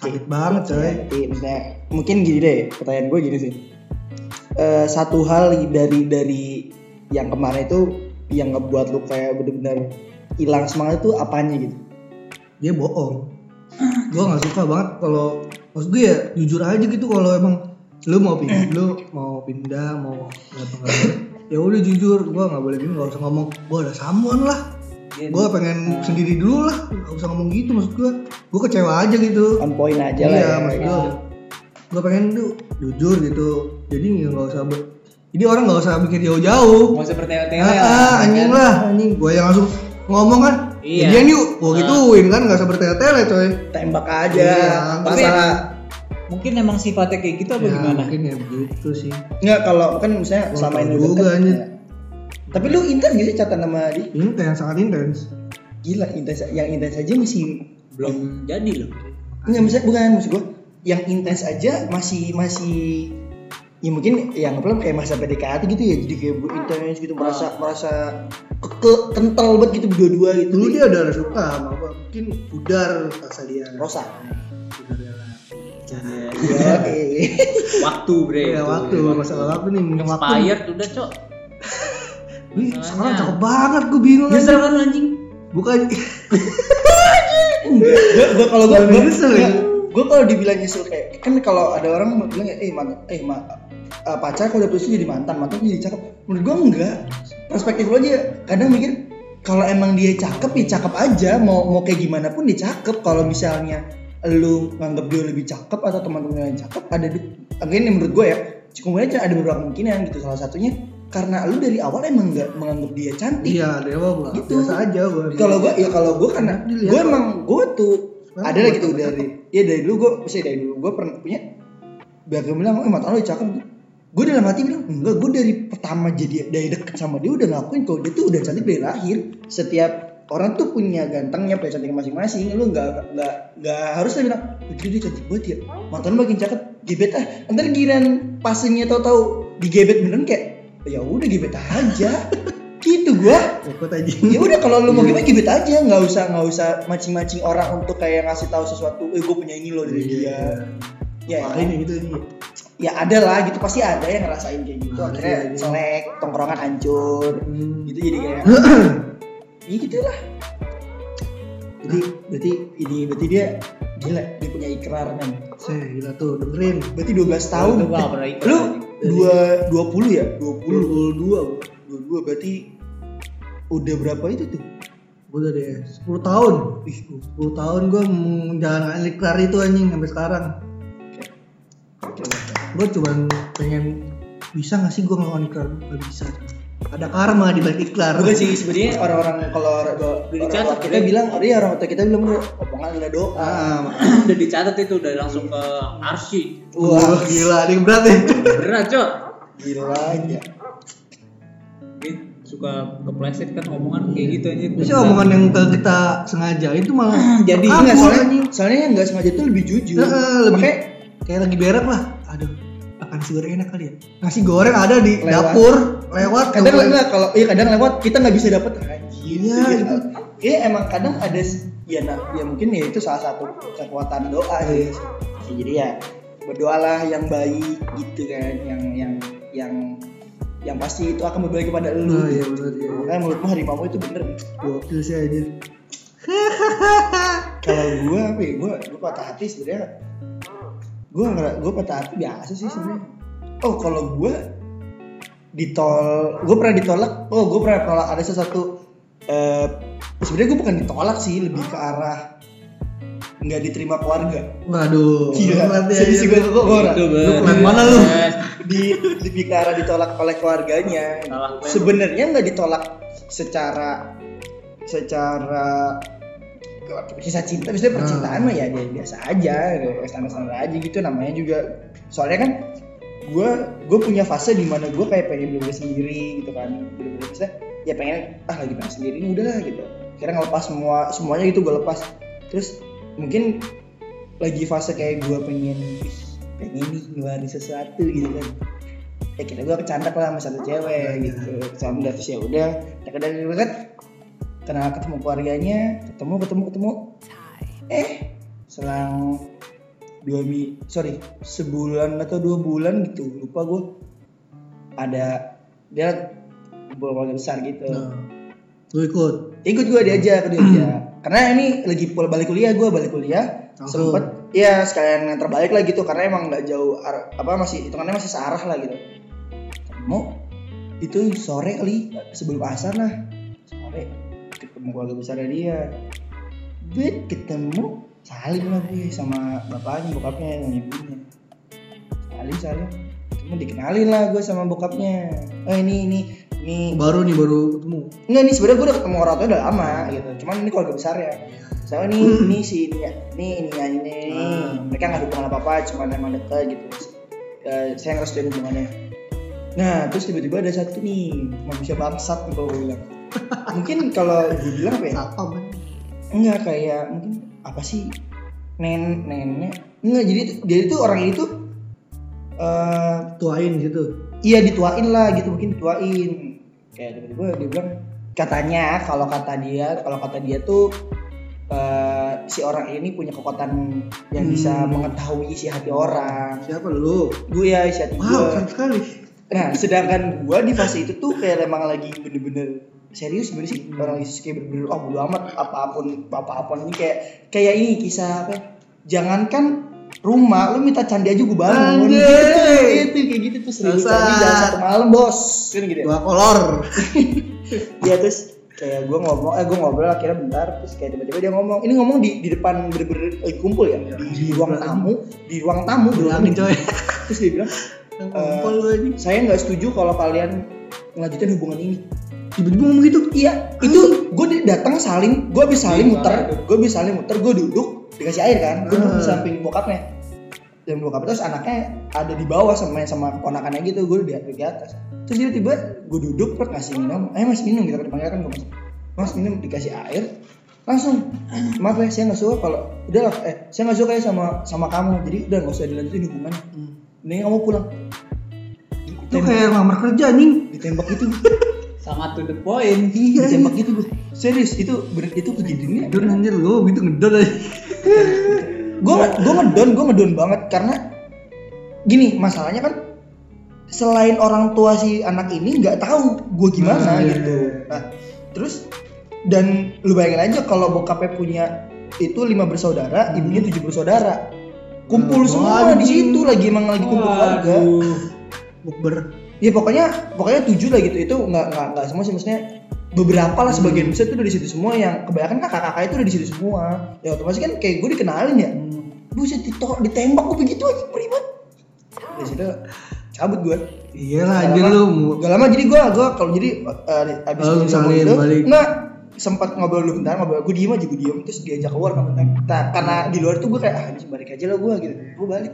Sakit banget coy. Maksudnya mungkin gini deh pertanyaan gue gini sih Eh, satu hal dari dari yang kemarin itu yang ngebuat lu kayak bener-bener hilang semangat itu apanya gitu? Dia bohong. Gue nggak suka banget kalau maksud gue ya jujur aja gitu kalau emang lu mau pindah, [clears throat] lu mau pindah, mau ya udah jujur, gue nggak boleh bingung, nggak usah ngomong, gue ada samuan lah, Dia- gue pengen sendiri dulu lah, nggak usah ngomong gitu maksud gue, gue kecewa aja gitu. on point aja lah iya, ya maksud gitu. gue, gue pengen tuh jujur gitu, jadi nggak usah ber- jadi orang nggak usah mikir jauh-jauh. Mau seperti tele Ah, ah, anjing lah, anjing. Gue yang langsung ngomong kan. Iya. Jadian yuk, gue gituin kan nggak usah bertele-tele coy. tembak aja Iya, masalah Mungkin emang sifatnya kayak gitu apa Ya, gimana? Mungkin ya begitu sih. nggak kalau kan misalnya Gua selama ini juga, anjir. ya. tapi lu intens sih catatan sama Ini kayak sangat intens. gila intens yang intens aja masih Belum jadi loh. Enggak misalnya bukan maksud gua yang intens aja masih masih ya mungkin yang apa kayak masa PDKT gitu ya jadi kayak bu- intens gitu merasa merasa keke kental banget gitu berdua-dua gitu Dulu dia udah ada suka sama gue. Mungkin pudar rasa dia. Rosa Pudar dia lah. ya. [laughs] Waktu bre. Ya waktu masalah waktu nih waktu. Expired udah cok. [laughs] Wih, sekarang cakep banget gue bingung kan lu anjing? Bukan [laughs] gua, gua kalau gua, Kalau gua kalau dibilang nyesel kayak kan kalau ada orang bilang ya, eh man, eh ma, eh, pacar kalau udah putus jadi mantan mantan jadi cakep. Menurut gua enggak. Perspektif lo aja kadang mikir kalau emang dia cakep ya cakep aja. Mau mau kayak gimana pun dia cakep. Kalau misalnya lu nganggap dia lebih cakep atau teman-teman yang cakep ada di again menurut gue ya kemungkinan ada beberapa kemungkinan gitu. Salah satunya karena lu dari awal emang nggak menganggap dia cantik. Iya dewa gua. Gitu. biasa aja gua. Kalau gue ya kalau gue karena gue emang gue tuh ada gitu tambah dari ya dari dulu gue pasti dari dulu gue pernah punya biar gue bilang eh mata lo cakep gue dalam hati bilang enggak gue dari pertama jadi dari deket sama dia udah ngakuin kalau dia tuh udah cantik dari lahir. Setiap orang tuh punya gantengnya punya cantiknya masing-masing. Lu nggak nggak nggak harus lah bilang "Wih, dia cantik banget ya. Mata lu makin cakep gebet ah. Ntar giran pasenya tahu-tahu digebet beneran kayak ya udah gebet aja [laughs] gitu gua. Repot aja. Ya udah kalau lu mau gimana gibet aja. Nggak usah nggak usah macing-macing orang untuk kayak ngasih tahu sesuatu eh gue punya ini loh dari dia. Ya Makanya gitu nih ya ada lah gitu. Pasti ada yang ngerasain kayak gitu. Akhirnya selek tongkrongan hancur Hmm. gitu. Jadi kayak [clears throat] ya gitu lah. Jadi berarti ini berarti dia gila dia punya ikrar kan saya gila tuh dengerin. Berarti 12 tahun. gua ikut. lu dua dua puluh ya? Dua puluh. 22 dua dua berarti udah berapa itu tuh? Gue dari 10 tahun. Ih 10 tahun gue menjalankan ikrar itu anjing sampai sekarang. Gue cuman pengen bisa gak sih gue ngelakuin ikrar gak bisa. Ada karma di balik ikrar Bukan sih sebenarnya orang-orang kalau Udah dicatat, kita ya? bilang, oh iya orang tua kita bilang bro, omongan adalah doa. ah, [clears throat] udah dicatat itu udah langsung ke arsi. Wah gila ini berat nih berat cok. Gila aja. Suka kepleset kan omongan kayak gitu aja Biasanya omongan yang kita sengaja itu malah Jadi kabur, enggak soalnya, soalnya yang nggak sengaja itu lebih jujur. Lebih Makanya kayak lagi berak lah aduh makan nasi goreng enak kali ya nasi goreng ada di Lewat. dapur lewat kadang keluar. enggak kalau iya kadang lewat kita nggak bisa anjir. Iya, gitu. Iya emang kadang ada ya nah, ya mungkin ya itu salah satu kekuatan doa sih. Ya, jadi ya berdoalah yang baik gitu kan yang yang yang yang pasti itu akan berbalik kepada lu. oh iya benar iya Makanya menurutmu harimau itu bener. Gokil sih aja [laughs] kalau gue apa ya gue gue patah hati sebenarnya. Gue nggak gue patah hati biasa sih sebenarnya. Oh kalau gue ditol gue pernah ditolak. Oh gue pernah tolak ada sesuatu eh sebenarnya gue bukan ditolak sih lebih ke arah nggak diterima keluarga. Waduh Gila, ya, serius iya. gue gue orang. Lu mana lu? di lebih ke arah ditolak oleh keluarganya. Sebenarnya nggak ditolak secara secara kisah cinta biasanya percintaan mah ya dia biasa aja standar standar aja gitu. Namanya juga soalnya kan gue gue punya fase di mana gue kayak pengen bener sendiri gitu kan. Bener-bener bisa ya pengen ah lagi pengen sendiri udahlah gitu. Kira ngelepas semua semuanya gitu gue lepas. Terus mungkin lagi fase kayak gue pengen "Ih, pengen nih ngeluarin sesuatu gitu kan. Ya kita gue kecandak lah sama satu cewek gitu. Kecandak terus ya udah dekat dekat kenal ketemu keluarganya ketemu ketemu ketemu. Eh selang dua mi sorry sebulan atau dua bulan gitu lupa gue ada dia keluarga besar gitu. Nah, lu ikut ikut gue diajak dia aja karena ini lagi pul balik kuliah gue balik kuliah. Langsung. sempet ya sekalian yang terbalik lah gitu. Karena emang nggak jauh apa masih hitungannya masih searah lah gitu. Ketemu itu sore kali sebelum asar lah. Sore ketemu keluarga besar dia. Bet ketemu saling lah gue sama bapaknya bokapnya sama ibunya. Saling saling ketemu dikenalin lah gue sama bokapnya. Oh ini ini ini baru nih baru ketemu Enggak nih sebenarnya gue udah ketemu orang tua udah lama gitu. Cuman ini keluarga besar ya. Saya nih ini si ini ini ini ini. Hmm. Mereka nggak ada hubungan apa apa, cuman emang deket gitu. Eh, saya ngerestuin hubungannya. Nah terus tiba-tiba ada satu nih manusia bangsat nih kalau gue bilang. [laughs] mungkin kalau gue bilang apa ya? apa Enggak kayak mungkin apa sih nen nenek enggak jadi jadi itu orang itu eh tuain gitu iya dituain lah gitu mungkin dituain kayak tiba-tiba dia bilang katanya kalau kata dia kalau kata dia tuh eh, si orang ini punya kekuatan yang bisa Hmm. mengetahui isi hati orang. Siapa lu? Gue ya isi hati wow gue keren sekali. Nah sedangkan gue di fase itu tuh kayak emang lagi bener-bener serius bener sih. Orang lagi kayak bener-bener oh bodo amat apa pun apa pun ini kayak kayak ini kisah apa ya? jangankan rumah lu minta candi aja gue bangun. Anjay. gitu, itu kayak gitu tuh seribu candi dalam satu malam bos. Kan gitu ya? Dua kolor. [laughs] Iya terus kayak gue ngomong, eh gue ngobrol akhirnya bentar terus kayak tiba-tiba dia ngomong, ini ngomong di, di depan bener-bener lagi kumpul ya, di, di ruang tamu, di ruang tamu, bilangin coy. Terus dia bilang, anjing. saya nggak setuju kalau kalian ngelanjutin hubungan ini. Tiba-tiba ngomong gitu. iya itu gue datang saling gue bisa saling Iya, muter itu. gue bisa saling muter gue duduk dikasih air kan? Gue duduk di samping bokapnya. Dan bokap terus anaknya ada di bawah sama sama ponakannya gitu. Gue di, di atas. Terus dia tiba gue duduk terus ngasih minum. Eh mas minum gitu dipanggil kan gue mas mas minum dikasih air. Langsung maaf ya saya nggak suka kalau udah lah eh saya nggak suka ya sama sama kamu. Jadi udah nggak usah dilanjutin hubungannya mending kamu pulang. Itu kayak ngelamar kerja anjing. ditembak itu. [laughs] Sangat to the point. Iya. ditembak gitu gue serius itu ber, itu kejadiannya anjir lu gitu ngedon aja. Gue gue ngedon gue ngedon banget karena gini masalahnya kan selain orang tua si anak ini nggak tahu gue gimana Hmm, iya, gitu. iya. nah terus dan lu bayangin aja kalau bokapnya punya itu lima bersaudara ibunya tujuh bersaudara. Kumpul Hmm, semua di situ lagi emang lagi kumpul keluarga. Bukber. ya pokoknya pokoknya tujuh lah gitu. Itu nggak nggak nggak semua sih. Maksudnya beberapa lah sebagian Hmm. besar tuh udah di situ semua. Yang kebanyakan kakak-kakak itu udah di situ semua. Ya otomatis kan kayak gue dikenalin ya. Buset ditolak ditembak gue begitu aja ribet. Dari situ cabut gue Iya lah anjir lu. gak lama jadi gue gue kalau jadi uh, abis Oh, itu, enggak sempat ngobrol dulu bentar ngobrol gue diem aja gue diem terus diajak keluar kan bentar nah, karena di luar tuh gue kayak ah ini balik aja lah gue gitu. Gue balik.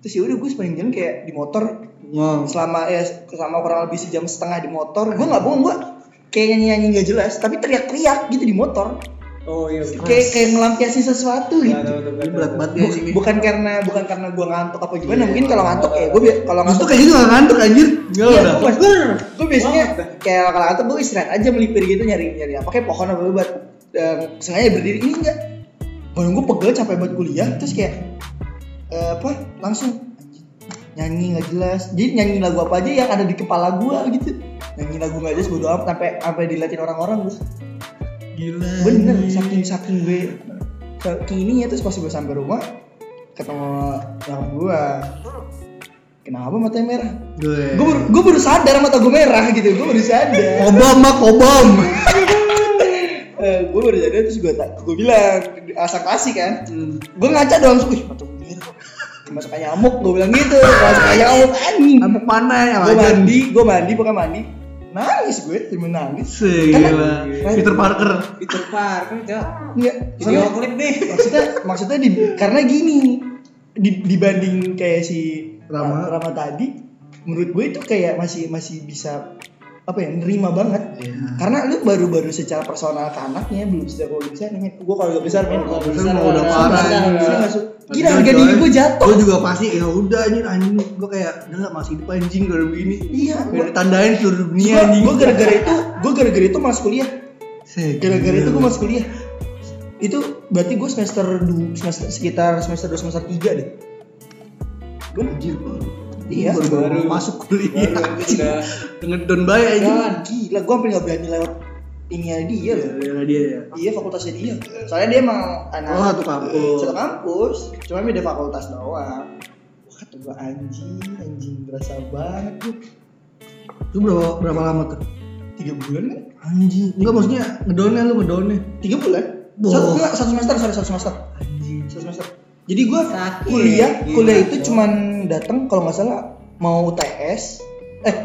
Terus ya udah gue sepanjang jalan kayak di motor. Ngong. selama ya selama kurang lebih sejam setengah di motor gue nggak bohong gue kayak nyanyi nyanyi nggak jelas. Tapi teriak-teriak gitu di motor. Oh iya kayak kayak ngelampiasin sesuatu gitu. Ini berat banget ya Bu- sini. bukan karena bukan karena gue ngantuk apa gimana Iya. mungkin kalau ngantuk ya. gue kalau Itu ngantuk kayak gitu gak ngantuk anjir. Enggak Iya, udah. gue, gue biasanya kayak kalau ngantuk gue istirahat aja melipir gitu nyari nyari apa kayak pohon apa buat eh, sengaja berdiri. Ini enggak. Badan gue pegel capek buat kuliah terus kayak eh, apa langsung anjing, nyanyi nggak jelas. Jadi nyanyi lagu apa aja yang ada di kepala gue gitu nyanyi lagu nggak jelas bodo amat sampai sampai diliatin orang-orang gue Gila. bener saking saking gue saking ininya terus pas gue sampai rumah ketemu nyokap gue kenapa matanya merah? Gue. gue baru, gue baru sadar mata gue merah gitu gue baru sadar. Kobam mak kobam. [laughs] Eh, gue baru sadar terus gue tak gue bilang asal kasih kan. Hmm. gue ngaca doang ih mata gue merah masuk kayak nyamuk gue bilang gitu masuk kayak nyamuk anjing. Amuk mana ya gue mandi gue mandi pokoknya mandi nangis gue cuma nangis Gila. Karena- Peter Parker. Peter Parker cok Enggak, video soalnya- klip nih maksudnya maksudnya di, karena gini di, dibanding kayak si Rama. Rama tadi menurut gue itu kayak masih masih bisa apa ya nerima banget. Iya. karena lu baru-baru secara personal ke anaknya belum secara kalau bisa nih gue kalau gak besar men Kalau besar mah udah parah, gila harga diri gue jatuh. Gue juga pasti ya udah anjir anjing. Gue kayak udah masih hidup anjing kalau begini. iya gue ditandain seluruh dunia anjing. gue gara-gara itu gue gara-gara itu masuk kuliah. Gara-gara itu gue masuk kuliah. Itu berarti gue semester du, semester sekitar semester dua semester tiga deh. Gue Anjir. Iya, baru, baru baru- masuk kuliah. baru [laughs] udah Dengan don bayi anjing. Jangan gila, gue hampir gak berani lewat ini dia Iya, loh. iya dia ya. Iya fakultasnya dia. Soalnya dia emang anak Oh, satu kampus. Satu kampus, cuma beda fakultas doang. Wah kata gue anjing, anjing berasa banget tuh. Itu berapa berapa lama tuh? Tiga bulan kan? Anjing. Enggak maksudnya ngedonnya lu ngedonnya. Tiga bulan? Satu, enggak, satu semester, sorry, satu semester. Anjing. Satu semester. Jadi gue kuliah, Gila, kuliah itu Bro. cuman datang kalau nggak salah mau UTS. Eh,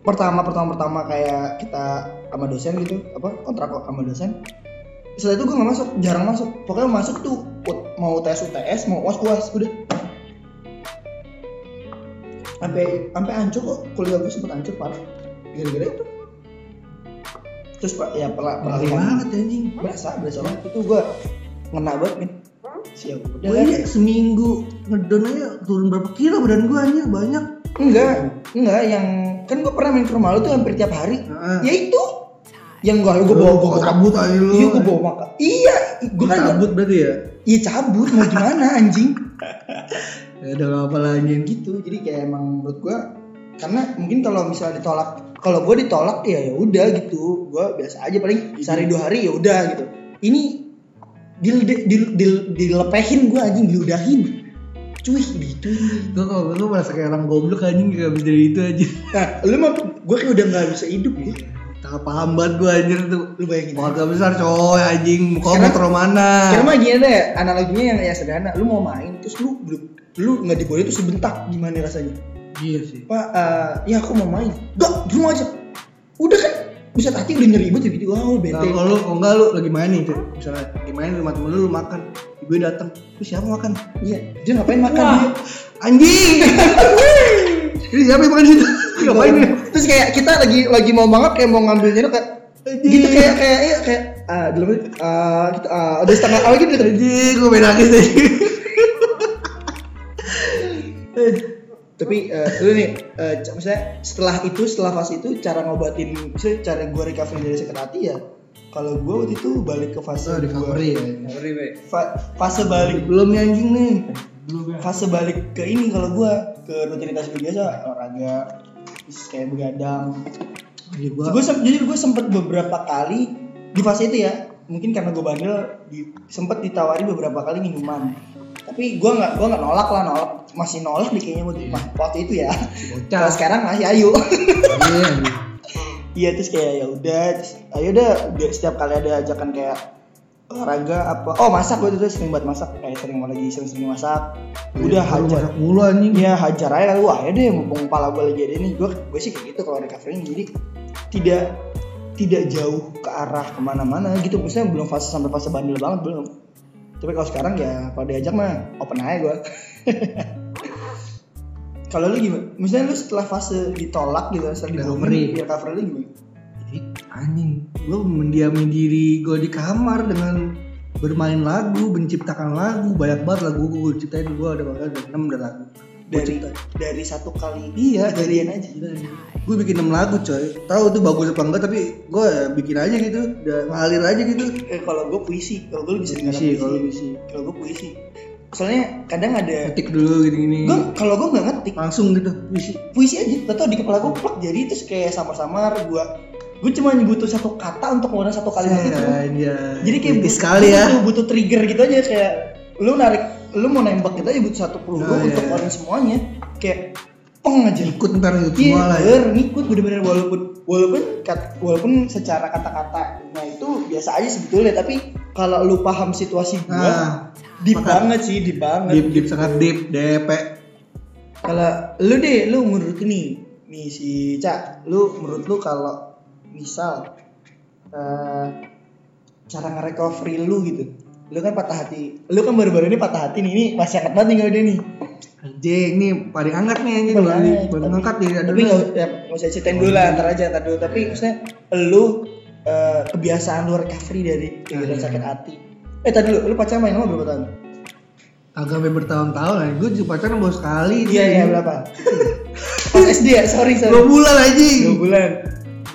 pertama pertama pertama kayak kita sama dosen gitu, apa kontrak sama dosen. Setelah itu gue nggak masuk, jarang masuk. Pokoknya masuk tuh mau UTS UTS, mau uas uas, udah. Sampai sampai hancur kok kuliah gue sempet hancur parah. Gara-gara itu. Terus pak ya pernah pernah Parah banget anjing. berasa berasa banget itu gue ngena banget min. Siap udah Gue ini seminggu ngedon aja turun berapa kilo badan gue anjir banyak. Enggak, enggak yang kan gue pernah main ke rumah lu tuh hampir tiap hari. Heeh. Ya itu. Yang gua gue bawa gue bawa cabut aja lu. Iya gue bawa makan. Iya, Gue kan cabut berarti ya. Iya cabut mau gimana anjing? [laughs] Ya udah apa lagi. gitu. Jadi kayak emang menurut gue karena mungkin kalau misalnya ditolak kalau gue ditolak ya ya udah gitu gue biasa aja paling sehari dua hari ya udah gitu ini dil dil dil, dil- dilepehin gue anjing diludahin cuy gitu Gue kalau gue merasa kayak orang goblok anjing gak bisa dari itu aja. nah lu mah gue kayak udah nggak bisa hidup gitu Tak paham banget gue anjir tuh. lu bayangin. Keluarga besar coy anjing. Muka Sekarang- mau mana? Sekarang mah gini deh, analoginya yang, yang sederhana. Lu mau main, terus lu belum, lu nggak dibolehin terus lu bentak, gimana rasanya? Iya sih. Pak, eh, ya aku mau main. Gak, di rumah aja. Udah kan, bisa hati udah nyeribut ya gitu. Wow, Nah, bete. kalau lu, kalau enggak lu lagi main nih, misalnya lagi main di rumah temen lu, lu makan, ibu datang, lu siapa makan? Iya, dia ngapain makan Wah. dia? Anjing! [laughs] Ini siapa yang makan di situ? Ngapain ya? Terus kayak kita lagi lagi mau banget kayak mau ngambil nyeruk kayak gitu kayak kayak iya kayak ah dulu ah gitu ah udah setengah awal gitu Anjing, gue main nangis. [laughs] tapi eh, lu nih eh, c- maksudnya setelah itu setelah fase itu cara ngobatin misalnya cara gue recovery dari sakit hati ya kalau gue waktu itu balik ke fase Oh, gua- recovery ya. Fa- fase balik Belum nih anjing nih. fase balik ke ini kalau gue ke rutinitas gue biasa olahraga terus kayak begadang gua. gue jujur gue sempet beberapa kali di fase itu ya mungkin karena gue bandel di, sempet ditawari beberapa kali minuman tapi gue nggak gue nggak nolak lah nolak. Masih nolak di kayaknya waktu, waktu itu ya. Kalau sekarang masih ayo Iya, anjing. [laughs] iya terus kayak ya udah ayo udah dia- setiap kali ada ajakan kayak olahraga apa oh masak gue tuh sering buat masak. Kayak sering lagi sering sering masak udah Lu hajar. mulu anjing. Iya hajar aja kali wah ya deh mumpung pala gue lagi ada ini gue gue sih kayak gitu kalau recovery jadi tidak tidak jauh ke arah ke mana-mana gitu. Maksudnya belum fase sampai fase bandel banget belum tapi kalau sekarang ya kalau diajak mah open aja gue [laughs] kalau lu gimana? Misalnya lu setelah fase ditolak gitu, setelah Recovery. ya recovery lu gimana? Jadi anjing, gue mendiami diri gue di kamar dengan bermain lagu, menciptakan lagu, banyak banget lagu gue ciptain gue ada banget ada enam ada lagu. Dari ciptain. dari satu kali Iya, kejadian aja. Gue bikin 6 lagu coy. Tahu tuh bagus apa enggak tapi gue bikin aja gitu, udah ngalir aja gitu. Eh, kalau gue puisi, kalau gue bisa dengar Puisi, puisi. kalau puisi. Kalau gue puisi. Soalnya kadang ada Ketik dulu gini-gini. gue kalau gue nggak ngetik Langsung gitu puisi. puisi aja tau di kepala gue plek jadi terus kayak samar-samar gue gue cuma butuh satu kata untuk ngeluarin satu kalimat itu Anjay. jadi kayak butuh- sekali ya. butuh, butuh trigger gitu aja kayak lu narik lu mau nembak gitu aja butuh satu peluru Oh, iya, untuk iya. ngeluarin semuanya kayak peng aja Ikut ntar ikut Iya, semua lah ya. ngikut bener-bener walaupun walaupun kat- walaupun secara kata-katanya itu biasa aja sebetulnya tapi kalau lu paham situasi gua Nah, deep maka- banget sih deep banget deep deep sangat deep DP. Kalau lu deh, lu menurut nih, nih si Cak, lu menurut lu kalau misal eh, cara nge-recovery lu gitu, lu kan patah hati, lu kan baru-baru ini patah hati nih, ini masih angkat banget nih udah nih. Anjing, ini paling hangat nih anjing Paling baru hangat, baru ngangkat nih Tapi nggak ya, usah ceritain dulu lah, ntar aja, ntar dulu. Tapi maksudnya lu eh, kebiasaan lu recovery dari kegiatan iya. sakit hati. Eh tadi dulu, lu pacaran main lama berapa tahun? agak bertahun-tahun lah. Gue juga pacaran baru sekali. Iya iya berapa? Pas SD ya, sorry sorry. Dua bulan anjing. dua bulan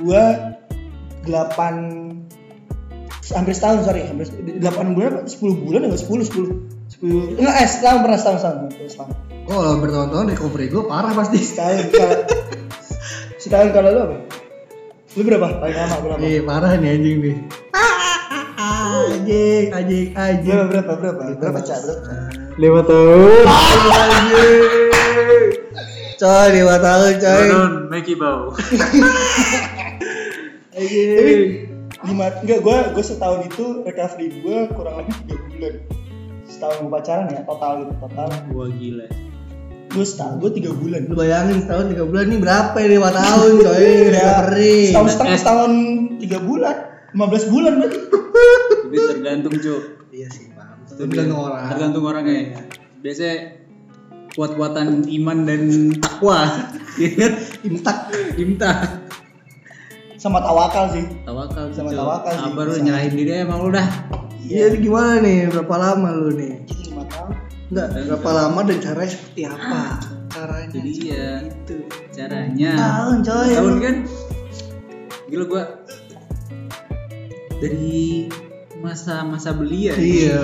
gua delapan hampir setahun sorry hampir delapan bulan apa sepuluh bulan enggak sepuluh sepuluh sepuluh enggak eh setahun pernah setahun setahun setahun. Oh, kalau bertahun-tahun recovery gue parah pasti. setahun kalau setahun kalau lu apa lu berapa paling lama berapa Iya parah nih anjing nih. Anjing, anjing, anjing. berapa berapa berapa berapa cak berapa Lima tahun. Anjing. Coy, lima tahun coy. Mickey Bow. [laughs] tapi lima enggak gua gua setahun itu recovery gua kurang lebih tiga bulan setahun gua pacaran ya total gitu total Gua gila. gua setahun gua tiga bulan Lu bayangin setahun tiga bulan nih berapa ya lima tahun coy recovery. setahun setengah setahun tiga bulan 15 bulan berarti Tapi tergantung cuy. Iya sih, paham. Tergantung orang. Tergantung orangnya. ya. Biasanya kuat-kuatan iman dan takwa. Iya [laughs] kan? Imtak. Sama tawakal sih Tawakal Sama Cuk. tawakal sih, bisa. nyerahin diri emang lu dah. Iya, ini gimana nih? Berapa lama lu nih? lima tahun Enggak, berapa lama dan caranya seperti apa? Caranya Jadi ya itu. caranya. Tahun coy. tahun kan gila gua dari masa-masa belia ya.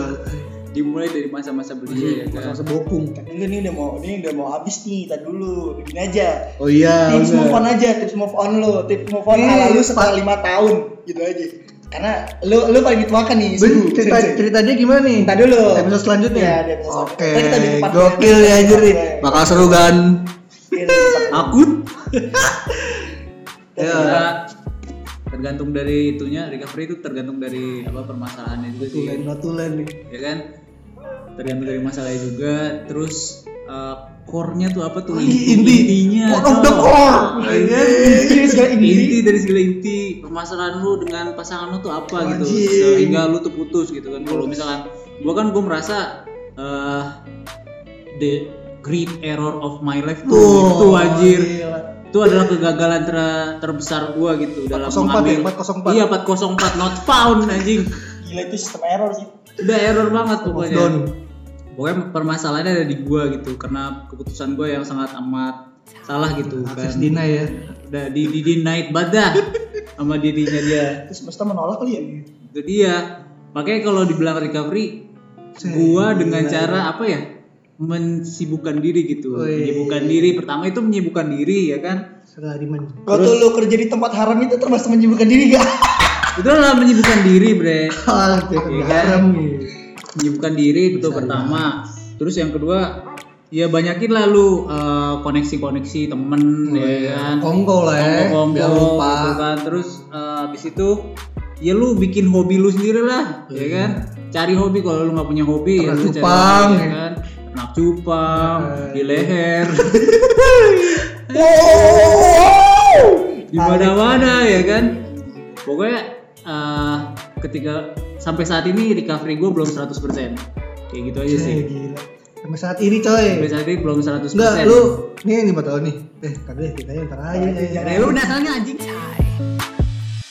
Dimulai dari masa-masa belia ya kan Masa bokung. Enggak nih udah mau ini udah mau habis nih, tadi dulu. Begini aja. Oh iya. tips move on aja, tips move on lo, tips move on Nih, ala lu setelah lima tahun gitu aja. Karena lu lu paling dituakan nih. Ben, cerita cerita dia gimana nih? Ntar dulu. Episode selanjutnya. Episode Oke. part Gokil ya anjir. Bakal seru kan? Iya, di part dua. akut [laughs] Ya. Tergantung dari itunya recovery itu tergantung dari apa permasalahannya juga sih Tulen, tulen nih. ya kan tergantung dari masalahnya juga terus eh, core-nya tuh apa tuh Oh, inti. intinya Core of the core. Iya kan? Inti segala inti. inti dari segala inti permasalahan lu dengan pasangan lu tuh apa gitu sehingga lu tuh putus gitu kan kalau misalkan gua kan gua merasa eh, the great error of my life tuh itu anjir gila. Itu adalah kegagalan ter- terbesar gua gitu dalam 404 ya, mengambil 404. iya 404 not found anjing Gila itu sistem error sih. udah error banget Down. pokoknya pokoknya permasalahannya ada di gua gitu karena keputusan gua yang sangat amat salah gitu Akses kan Dina ya. udah di di denied badah sama dirinya dia Terus semesta menolak kali ya. itu dia makanya kalau dibilang recovery gua dengan cara apa ya mensibukkan diri gitu Wih. menyibukkan diri pertama itu menyibukkan diri ya kan. Waktu lu kerja di tempat haram itu termasuk menyibukkan diri gak? [laughs] itu adalah menyibukkan diri bre Ah, dia Iya kan? nih. menyibukkan diri itu pertama terus yang kedua ya banyakin lah lu eh, koneksi-koneksi temen ya kan Kongko lah ya. Kongko-kongko Jangan lupa. gitu kan terus eh, habis itu ya lu bikin hobi lu sendiri lah ya kan cari hobi kalau lu nggak punya hobi ya Ternak lu cari cupang, hobi, ya. ya kan ternak cupang di leher. [laughs] Di mana-mana ya kan? Pokoknya eh, ketika sampai saat ini recovery gue belum 100% kayak gitu aja sih. Eh, gila. Sampai saat ini coy. sampai saat ini belum 100% Enggak, lu nih nih mau nih. Eh, kagak kita ntar aja. ya udah soalnya anjing